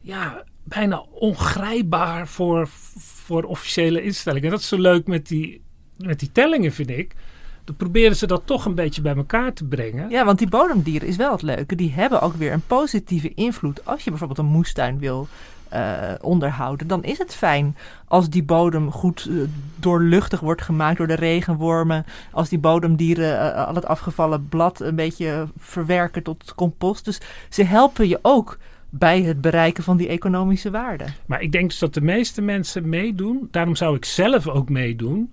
ja, bijna ongrijpbaar voor, voor officiële instellingen. En dat is zo leuk met die, met die tellingen, vind ik dan proberen ze dat toch een beetje bij elkaar te brengen. Ja, want die bodemdieren is wel het leuke. Die hebben ook weer een positieve invloed. Als je bijvoorbeeld een moestuin wil uh, onderhouden, dan is het fijn als die bodem goed uh, doorluchtig wordt gemaakt door de regenwormen. Als die bodemdieren uh, al het afgevallen blad een beetje verwerken tot compost. Dus ze helpen je ook bij het bereiken van die economische waarde. Maar ik denk dus dat de meeste mensen meedoen. Daarom zou ik zelf ook meedoen.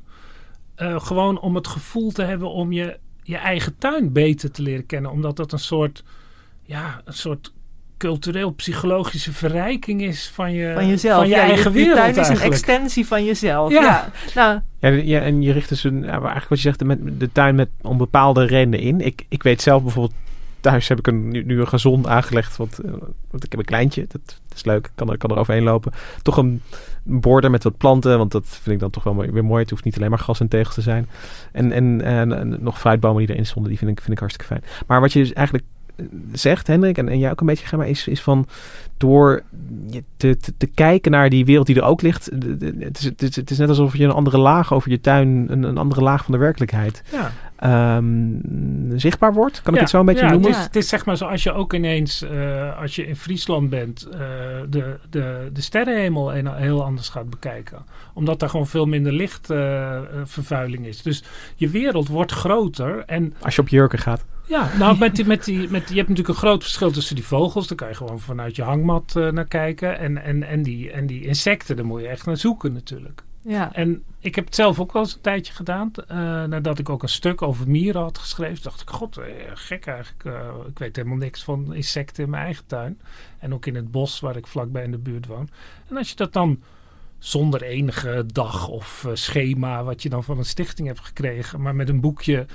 Uh, gewoon om het gevoel te hebben om je, je eigen tuin beter te leren kennen. Omdat dat een soort, ja, een soort cultureel-psychologische verrijking is van je, van jezelf. van je ja, eigen je, wereld tuin is een extensie van jezelf. Ja. Ja. Nou, Ja, ja, en je richt dus een, eigenlijk wat je zegt, met de tuin met om bepaalde redenen in. Ik, ik weet zelf bijvoorbeeld, thuis heb ik een, nu, een gazon aangelegd, want, eh, want ik heb een kleintje, dat, is leuk, ik kan er, kan er overheen lopen. Toch een, een border met wat planten, want dat vind ik dan toch wel weer mooi. Het hoeft niet alleen maar gras en tegels te zijn. En, en, en, nog fruitbomen die erin stonden, die vind ik, vind ik hartstikke fijn. Maar wat je dus eigenlijk eh, zegt, Hendrik, en, en jij ook een beetje, Gemma, is, is van door te, te, kijken naar die wereld die er ook ligt. Het is, het, is, het is net alsof je een andere laag over je tuin, een, een andere laag van de werkelijkheid Ja. Ehm, zichtbaar wordt. Kan ik het zo een beetje noemen? Het is, het is zeg maar zoals je ook ineens, eh, als je in Friesland bent, eh, de, de, de sterrenhemel een- heel anders gaat bekijken. Omdat daar gewoon veel minder lichtvervuiling is. Dus je wereld wordt groter. En Als je op jurken gaat. ja, nou, met die, met die, met die, je hebt natuurlijk een groot verschil tussen die vogels. Daar kan je gewoon vanuit je hangmat eh, naar kijken. En, en, en, die, en die insecten, daar moet je echt naar zoeken natuurlijk. Ja. En ik heb het zelf ook wel eens een tijdje gedaan. eh, nadat ik ook een stuk over mieren had geschreven. dacht ik, god, eh, gek eigenlijk. eh, ik weet helemaal niks van insecten in mijn eigen tuin. En ook in het bos waar ik vlakbij in de buurt woon. En als je dat dan zonder enige dag of schema... wat je dan van een stichting hebt gekregen... maar met een boekje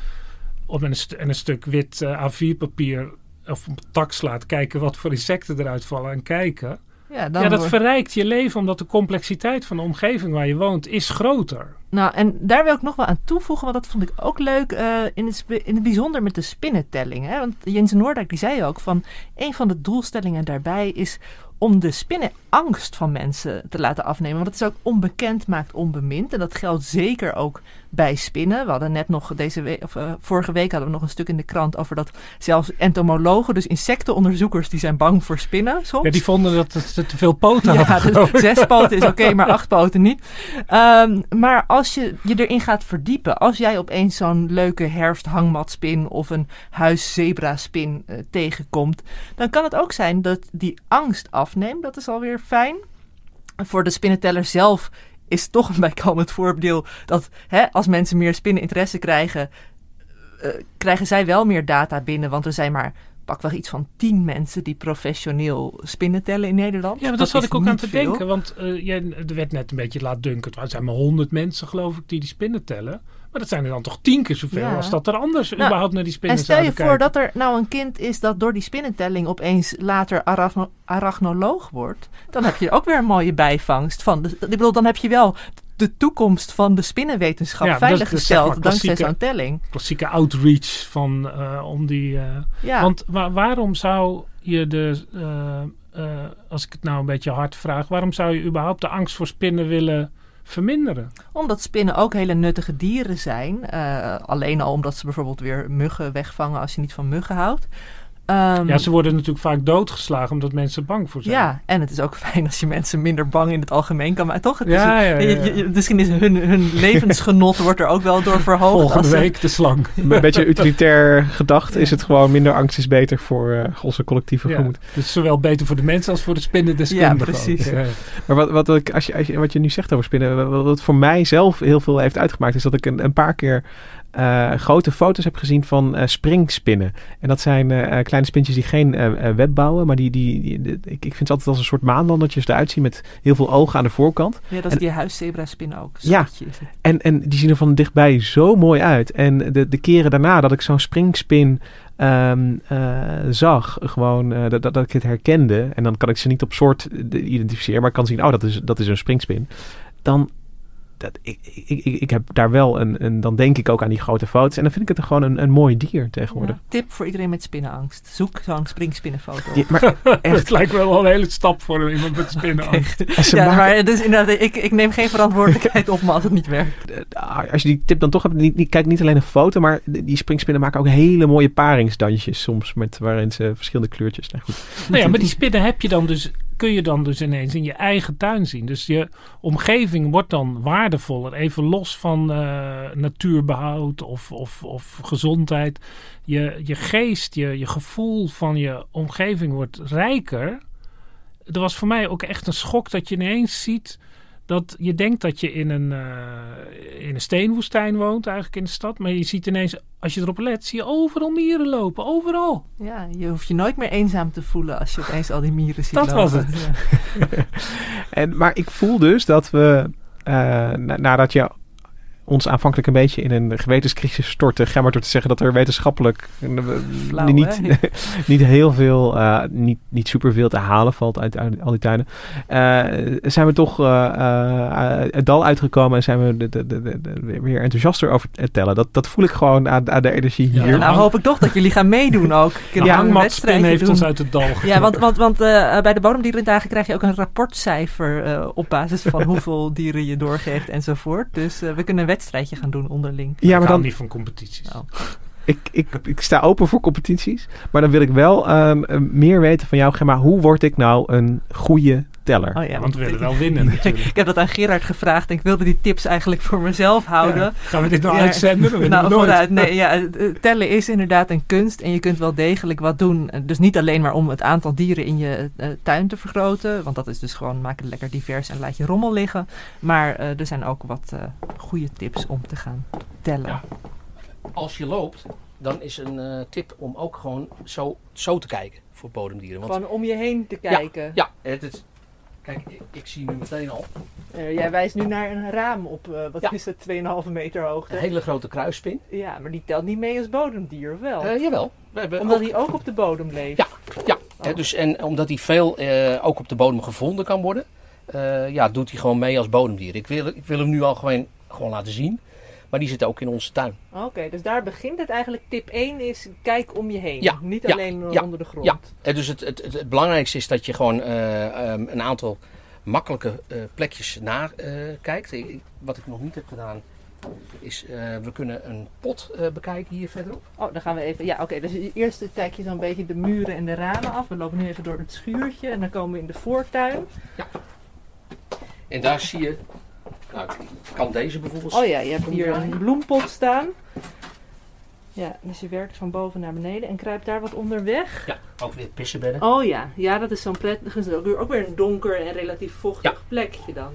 op een en een stuk wit eh, A4-papier... of een tak slaat, kijken wat voor insecten eruit vallen en kijken... ja, dat verrijkt je leven omdat de complexiteit van de omgeving waar je woont is groter. Nou, en daar wil ik nog wel aan toevoegen, want dat vond ik ook leuk eh, in, het, in het bijzonder met de spinnentelling. Hè? Want Jens Noordijk die zei ook van, een van de doelstellingen daarbij is om de spinnenangst van mensen te laten afnemen. Want het is ook onbekend maakt onbemind. En dat geldt zeker ook bij spinnen. We hadden net nog deze week, of eh, vorige week hadden we nog een stuk in de krant over dat zelfs entomologen, dus insectenonderzoekers, die zijn bang voor spinnen soms. Ja, die vonden dat het te veel poten Ja, hadden. dus zes poten is oké, maar acht poten niet. Ehm, maar als je je erin gaat verdiepen, als jij opeens zo'n leuke herfsthangmatspin of een huiszebraspin eh, tegenkomt, dan kan het ook zijn dat die angst afneemt. Dat is alweer fijn. Voor de spinnenteller zelf is toch een bijkomend voordeel dat hè, als mensen meer spinneninteresse krijgen, eh, krijgen zij wel meer data binnen, want er zijn maar pakweg iets van tien mensen die professioneel spinnen tellen in Nederland. Ja, maar dat zat is ik ook aan te veel. denken. Want eh, jij, er werd net een beetje laatdunkend. Er zijn maar honderd mensen, geloof ik, die die spinnen tellen. Maar dat zijn er dan toch tien keer zoveel Ja. als dat er anders Nou, überhaupt naar die spinnen En stel je voor dat er nou een kind is dat door die spinnentelling opeens later arachno- arachnoloog wordt. Dan heb je ook weer een mooie bijvangst. Van de, ik bedoel, dan heb je wel de toekomst van de spinnenwetenschap Ja, dat is- veilig dat is zeg gesteld maar dankzij zo'n telling. Klassieke outreach van eh, om die... eh, Ja. Want wa- waarom zou je de... eh, als ik het nou een beetje hard vraag... Waarom zou je überhaupt de angst voor spinnen willen verminderen? Omdat spinnen ook hele nuttige dieren zijn. Eh, alleen al omdat ze bijvoorbeeld weer muggen wegvangen als je niet van muggen houdt. Ehm, Ja, ze worden natuurlijk vaak doodgeslagen omdat mensen bang voor zijn. Ja, en het is ook fijn als je mensen minder bang in het algemeen kan maken. Toch? Het Ja, is, ja, ja, je- je- ja. Misschien is hun, hun levensgenot wordt er ook wel door verhoogd. Volgende ze- week de slang. Een beetje utilitair gedacht is het gewoon minder angst is beter voor eh, onze collectieve Ja, gemoed. dus zowel beter voor de mensen als voor de spinnendeskundigen. Ja, precies. Maar wat, wat, ik, als je, als je, wat je nu zegt over spinnen, wat, wat voor mij zelf heel veel heeft uitgemaakt, is dat ik een, een paar keer eh, grote foto's heb gezien van eh, springspinnen. En dat zijn eh, kleine spintjes die geen web bouwen, maar die, die, die- die- ik, ik vind ze altijd als een soort maanlandertjes eruit zien met heel veel ogen aan de voorkant. Ja, dat is En- die huiszebraspin ook. Ja. En, en die zien er van dichtbij zo mooi uit. En de, de keren daarna dat ik zo'n springspin ehm, eh, zag, gewoon dat, dat, dat ik het herkende. En dan kan ik ze niet op soort identificeren, maar ik kan zien, oh, dat is, dat is een springspin. Dan, dat, ik, ik, ik, ik heb daar wel een, een, dan denk ik ook aan die grote foto's. En dan vind ik het gewoon een, een mooi dier tegenwoordig. Ja, tip voor iedereen met spinnenangst. Zoek zo'n springspinnenfoto. Maar Het lijkt wel een hele stap voor iemand met spinnenangst. ja, maken- maar dus inderdaad, ik, ik neem geen verantwoordelijkheid op me als het niet werkt. eh, als je die tip dan toch hebt, niet, niet, kijk niet alleen een foto, maar die die springspinnen maken ook hele mooie paringsdansjes soms, met, waarin ze verschillende kleurtjes. Nou goed. Nou ja, maar die spinnen heb je dan dus, kun je dan dus ineens in je eigen tuin zien. Dus je omgeving wordt dan waardevoller. Even los van eh, natuurbehoud of, of, of gezondheid. Je, je geest, je, je gevoel van je omgeving wordt rijker. Er was voor mij ook echt een schok dat je ineens ziet Dat je denkt dat je in een, eh, in een steenwoestijn woont, eigenlijk in de stad. Maar je ziet ineens, als je erop let, zie je overal mieren lopen. Overal. Ja, je hoeft je nooit meer eenzaam te voelen als je opeens al die mieren ziet Dat lopen. was het. Ja. En, maar ik voel dus dat we, eh, na- nadat je ons aanvankelijk een beetje in een gewetenscrisis stortte, ga maar door te zeggen dat er wetenschappelijk eh, Flauw, niet, niet heel veel, eh, niet, niet superveel te halen valt uit, uit al die tuinen, eh, zijn we toch eh, eh, het dal uitgekomen en zijn we de, de, de, de- de- weer enthousiaster over het tellen. Dat, dat voel ik gewoon aan, aan de energie Ja, hier. Nou hoop ik toch dat jullie gaan meedoen ook. Kunnen een hangmatspin wedstrijdje heeft doen? ons uit het dal getrokken. Ja, want, want, want eh, bij de bodemdierendagen krijg je ook een rapportcijfer eh, op basis van hoeveel dieren je doorgeeft enzovoort. Dus we kunnen een wedstrijdje gaan doen onderling. ja, ik maar dan, niet van competities. Oh. ik, ik, ik sta open voor competities. Maar dan wil ik wel ehm, eh, meer weten van jou, Gemma. Hoe word ik nou een goede teller? Oh ja, want we willen wel winnen natuurlijk. Ik heb dat aan Gerard gevraagd en ik wilde die tips eigenlijk voor mezelf houden. Ja. Gaan we dit nou Ja. uitzenden? Nou, nooit. vooruit. Nee, ja, tellen is inderdaad een kunst en je kunt wel degelijk wat doen. Eh, Dus niet alleen maar om het aantal dieren in je eh, tuin te vergroten, want dat is dus gewoon maak het lekker divers en laat je rommel liggen. Maar eh, er zijn ook wat eh, goede tips om te gaan tellen. Ja. Als je loopt, dan is een eh, tip om ook gewoon zo, zo te kijken voor bodemdieren. Want Gewoon om je heen te kijken. ja, het is, kijk, ik, ik zie nu meteen al Eh, jij wijst nu naar een raam op, eh, wat Ja. is het, 2,5 meter hoogte. een hele grote kruisspin. Ja, maar die telt niet mee als bodemdier, of wel? Eh, jawel. We hebben Omdat hij ook op de bodem leeft. Ja, ja. Oh. Dus, en omdat hij veel ook op de bodem gevonden kan worden, ja, doet hij gewoon mee als bodemdier. Ik wil, ik wil hem nu al gewoon, gewoon laten zien, maar die zit ook in onze tuin. Oké, dus daar begint het eigenlijk. Tip 1 is kijk om je heen. Ja, Niet ja, alleen ja, onder de grond. Ja, Eh, dus het, het, het, het belangrijkste is dat je gewoon eh, ehm, een aantal makkelijke eh, plekjes nakijkt. Ik- wat ik nog niet heb gedaan, is we kunnen een pot bekijken hier verderop. Oh, dan gaan we even. Ja, oké. dus eerst kijk je zo'n beetje de muren en de ramen af. We lopen nu even door het schuurtje en dan komen we in de voortuin. En daar zie je, nou, kan deze bijvoorbeeld. Oh ja, je hebt hier een bloempot staan. Ja, dus je werkt van boven naar beneden en kruipt daar wat onder weg. Ja, ook weer pissenbedden. Oh ja, ja, dat is zo'n prettig. is ook weer- Ook weer een donker en relatief vochtig plekje dan.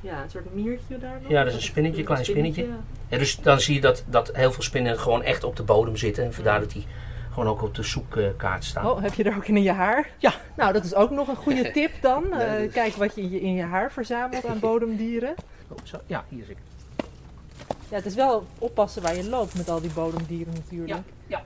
Ja, een soort miertje daar nog. Ja, dat is een spinnetje, Een klein spinnetje. ja. Ja, dus dan zie je dat, dat heel veel spinnen gewoon echt op de bodem zitten. En vandaar dat die gewoon ook op de zoekkaart staan. Oh, heb je er ook in je haar? Ja. Nou, dat is ook nog een goede tip dan. Eh, is- kijk wat je in, je in je haar verzamelt aan bodemdieren. Oh, zo, ja, hier zit ik. Ja, het is wel oppassen waar je loopt met al die bodemdieren natuurlijk. Ja, ja.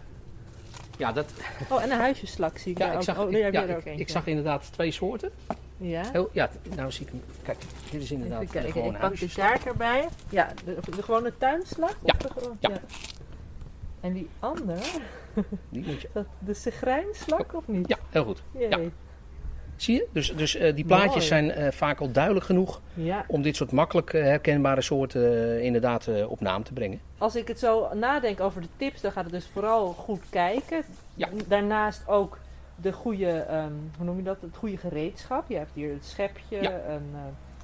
Ja, dat, Oh, en een huisjeslak zie ik ja, daar ik, ook. zag, oh, ik, daar heb ja, er ik, ook eentje. ik zag inderdaad twee soorten. Ja. Heel, ja, nou zie ik hem. Kijk, dit is inderdaad Even kijken, gewone ik pak de kaart erbij. Ja, de, de gewone tuinslag? Ja, Of de gewone- ja. En die andere, Die moet je. dat de segrijnslak of niet? Ja, heel goed. Ja. Zie je? Dus, dus eh, die plaatjes Mooi. zijn eh, vaak al duidelijk genoeg Ja. om dit soort makkelijk eh, herkenbare soorten inderdaad op naam te brengen. Als ik het zo nadenk over de tips, dan gaat het dus vooral goed kijken. Ja. Daarnaast ook de goede, ehm, hoe noem je dat? Het goede gereedschap. Je hebt hier het schepje, Ja. een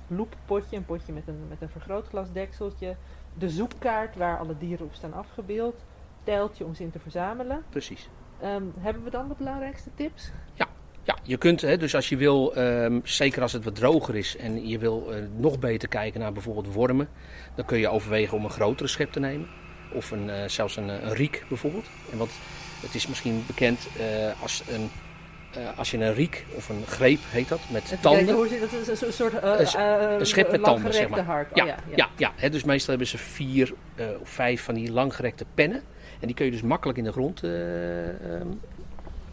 loeppotje, een potje met een, met een vergrootglasdekseltje. De zoekkaart waar alle dieren op staan afgebeeld. Om ze in te verzamelen. Precies. Ehm, hebben we dan de belangrijkste tips? Ja, je kunt, hè, dus als je wil, ehm, zeker als het wat droger is en je wil eh, nog beter kijken naar bijvoorbeeld wormen, dan kun je overwegen om een grotere schep te nemen. Of een, eh, zelfs een, een riek bijvoorbeeld. En wat, het is misschien bekend eh, als, een, als je een riek of een greep heet dat, met Even tanden. kijken, hoe zit dat? Is een soort uh, Een s- een schep met tanden, zeg maar. Hark. Oh, Ja, ja, ja. ja, dus meestal hebben ze vier of vijf van die langgerekte pennen. En die kun je dus makkelijk in de grond eh, ehm,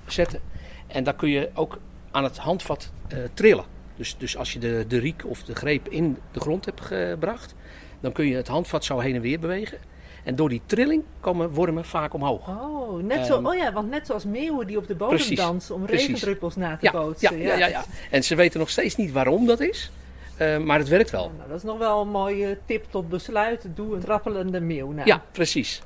zetten. En daar kun je ook aan het handvat eh, trillen. Dus, dus als je de, de riek of de greep in de grond hebt gebracht, dan kun je het handvat zo heen en weer bewegen. En door die trilling komen wormen vaak omhoog. Oh, net zo, Ehm, oh ja, want net zoals meeuwen die op de bodem precies, dansen om precies. regendruppels na te Ja, bootsen. ja, ja, ja, ja. En ze weten nog steeds niet waarom dat is, eh, maar het werkt wel. Nou, dat is nog wel een mooie tip tot besluit. Doe een trappelende meeuw na. Ja, precies.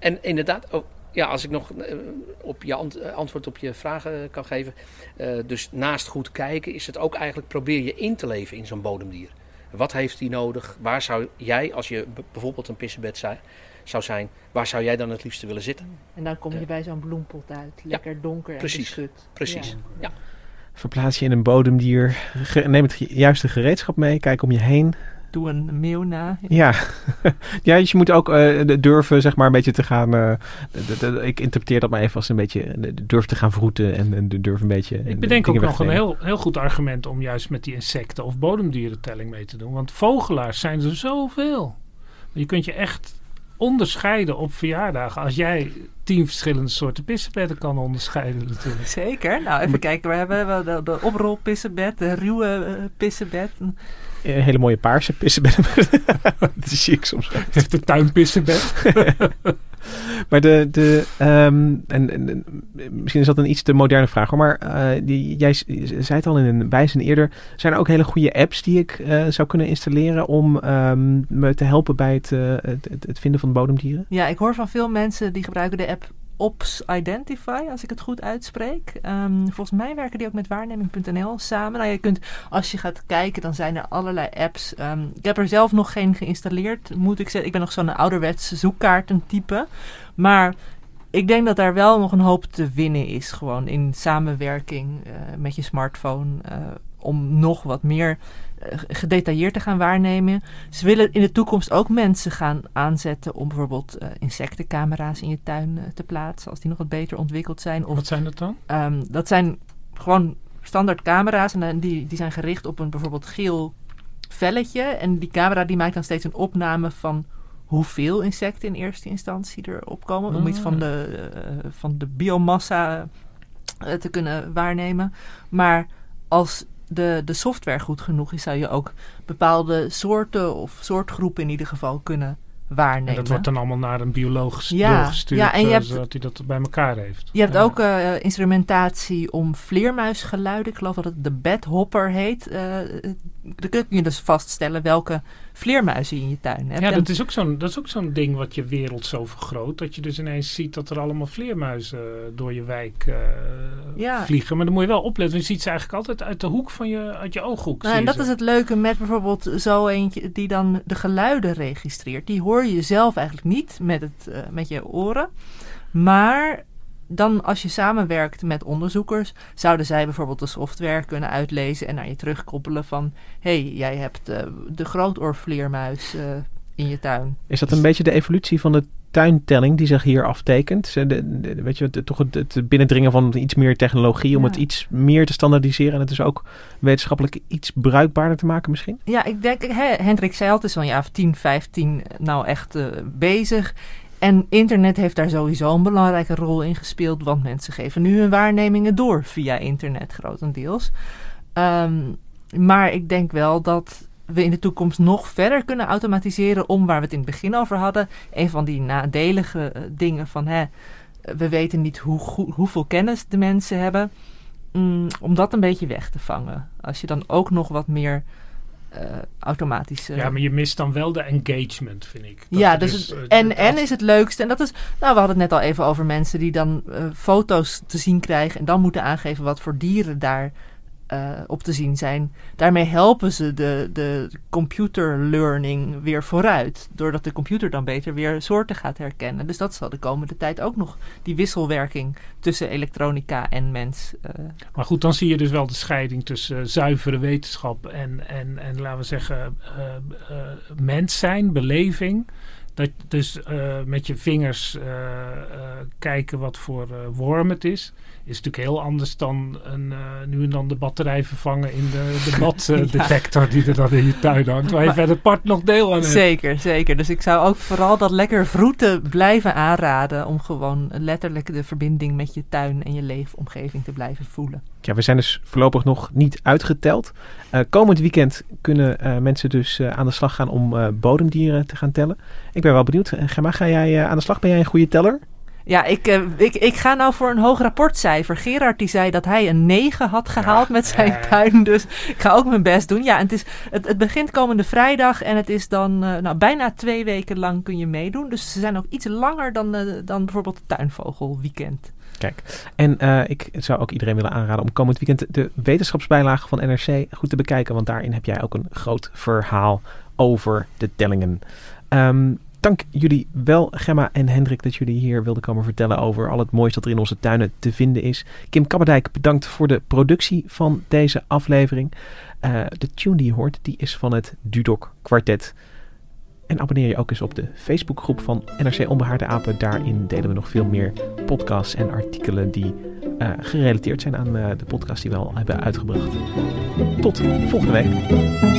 En inderdaad, oh, ja, als ik nog eh, op je ant- eh, antwoord op je vragen kan geven. eh, dus naast goed kijken is het ook eigenlijk probeer je in te leven in zo'n bodemdier. Wat heeft die nodig? Waar zou jij, als je bijvoorbeeld een pissebed zou, zou zijn, waar zou jij dan het liefste willen zitten? En dan kom je bij zo'n bloempot uit. Lekker donker en precies, beschut. Precies. Ja. Ja. Verplaats je in een bodemdier. Neem het juiste gereedschap mee. Kijk om je heen. Doe een meeuw na. Ja, ja dus je moet ook eh, de- durven zeg maar een beetje te gaan... eh, de- de- de- ik interpreteer dat maar even als een beetje... durf te gaan vroeten en, en durf een beetje... Ik eh, bedenk ook nog een heel, heel goed argument om juist met die insecten of bodemdierentelling mee te doen. Want vogelaars zijn er zoveel. Je kunt je echt onderscheiden op verjaardagen. Als jij tien verschillende soorten pissenbedden kan onderscheiden natuurlijk. Zeker. Nou, even kijken. We hebben de, de oprolpissenbed, de ruwe pissenbed. Een hele mooie paarse pissenbedden. dat zie ik soms. ook. Heeft een tuinpissenbed. Maar de, de ehm, en, en- en misschien is dat een iets te moderne vraag, hoor, maar eh, die, jij zei het al in een bijzin eerder, zijn er ook hele goede apps die ik eh, zou kunnen installeren om ehm, me te helpen bij het, eh, het, het, het vinden van bodemdieren? Ja, ik hoor van veel mensen die gebruiken de app Ops Identify, als ik het goed uitspreek. Ehm, volgens mij werken die ook met waarneming.nl samen. Nou, je kunt, als je gaat kijken, dan zijn er allerlei apps. Ehm, ik heb er zelf nog geen geïnstalleerd, moet ik zeggen. Ik ben nog zo'n ouderwets zoekkaartentype. Maar ik denk dat daar wel nog een hoop te winnen is. Gewoon in samenwerking eh, met je smartphone. eh, om nog wat meer gedetailleerd te gaan waarnemen. Ze willen in de toekomst ook mensen gaan aanzetten om bijvoorbeeld eh, insectencamera's in je tuin eh, te plaatsen. Als die nog wat beter ontwikkeld zijn. Of Wat zijn dat dan? Ehm, dat zijn gewoon standaard camera's en die, die zijn gericht op een bijvoorbeeld geel velletje. En die camera die maakt dan steeds een opname van hoeveel insecten in eerste instantie erop komen. Om iets van de, eh, van de biomassa eh, te kunnen waarnemen. Maar als de, de software goed genoeg is, zou je ook bepaalde soorten of soortgroepen in ieder geval kunnen waarnemen. En dat wordt dan allemaal naar een bioloog Ja, doorgestuurd, ja, en je eh, hebt- zodat hij dat bij elkaar heeft. Je hebt Ja. ook eh, instrumentatie om vleermuisgeluiden. Ik geloof dat het de bedhopper heet. Eh, dan kun je dus vaststellen welke vleermuizen in je tuin hebt. Ja, dat is ook zo'n dat is ook zo'n ding wat je wereld zo vergroot. Dat je dus ineens ziet dat er allemaal vleermuizen door je wijk eh, Ja. vliegen. Maar dan moet je wel opletten. Je ziet ze eigenlijk altijd uit de hoek van je, uit je ooghoek. Nou, en dat ze. is het leuke met bijvoorbeeld zo eentje die dan de geluiden registreert. Die hoor je zelf eigenlijk niet met, het, eh, met je oren. Maar dan als je samenwerkt met onderzoekers, zouden zij bijvoorbeeld de software kunnen uitlezen en naar je terugkoppelen van... hé, hey, jij hebt eh, de grootoorvleermuis eh, in je tuin. Is dat een beetje de evolutie van de tuintelling die zich hier aftekent? Ze- de- de- weet je, het- toch het, het binnendringen van iets meer technologie om Ja. het iets meer te standaardiseren en het dus ook wetenschappelijk iets bruikbaarder te maken misschien? Ja, ik denk, hè, Hendrik zei altijd zo'n jaar of 10, 15 nou echt eh, bezig. En internet heeft daar sowieso een belangrijke rol in gespeeld, want mensen geven nu hun waarnemingen door via internet grotendeels. Ehm, maar ik denk wel dat we in de toekomst nog verder kunnen automatiseren om waar we het in het begin over hadden. Een van die nadelige eh, dingen van hè, we weten niet hoe, hoeveel kennis de mensen hebben. Mm, om dat een beetje weg te vangen. Als je dan ook nog wat meer eh automatische. Ja, maar je mist dan wel de engagement, vind ik. Dat ja, dus eh, het- en, en is het leukste. En dat is, nou, we hadden het net al even over mensen die dan eh, foto's te zien krijgen en dan moeten aangeven wat voor dieren daar eh, op te zien zijn. Daarmee helpen ze de, de computer learning weer vooruit. Doordat de computer dan beter weer soorten gaat herkennen. Dus dat zal de komende tijd ook nog die wisselwerking tussen elektronica en mens. eh, Maar goed, dan zie je dus wel de scheiding tussen eh, zuivere wetenschap en, en, en laten we zeggen, eh, mens zijn, beleving. Dat dus met je vingers kijken wat voor worm het is. Is natuurlijk heel anders dan een, eh, nu en dan de batterij vervangen in de, de baddetector die er dan in je tuin hangt. Waar je Maar- verder part nog deel aan hebt. Zeker, zeker. Dus ik zou ook vooral dat lekker vroeten blijven aanraden. Om gewoon letterlijk de verbinding met je tuin en je leefomgeving te blijven voelen. Ja, we zijn dus voorlopig nog niet uitgeteld. Eh, komend weekend kunnen eh, mensen dus eh, aan de slag gaan om eh, bodemdieren te gaan tellen. Ik ben wel benieuwd. Gemma, ga jij eh, aan de slag? Ben jij een goede teller? Ja, ik, eh, ik, ik ga nou voor een hoog rapportcijfer. Gerard die zei dat hij een 9 had gehaald met zijn eh. tuin. Dus ik ga ook mijn best doen. Ja, en het, is, het, het begint komende vrijdag. En het is dan eh, nou, bijna twee weken lang kun je meedoen. Dus ze zijn ook iets langer dan, eh, dan bijvoorbeeld het tuinvogelweekend. Kijk, en ik zou ook iedereen willen aanraden om komend weekend de wetenschapsbijlage van NRC goed te bekijken. Want daarin heb jij ook een groot verhaal over de tellingen. Ehm, dank jullie wel, Gemma en Hendrik, dat jullie hier wilden komen vertellen over al het moois dat er in onze tuinen te vinden is. Kim Kabberdijk, bedankt voor de productie van deze aflevering. Uh, de tune die je hoort, die is van het Dudok Quartet. En abonneer je ook eens op de Facebookgroep van NRC Onbehaarde Apen. Daarin delen we nog veel meer podcasts en artikelen die uh, gerelateerd zijn aan uh, de podcast die we al hebben uitgebracht. Tot volgende week.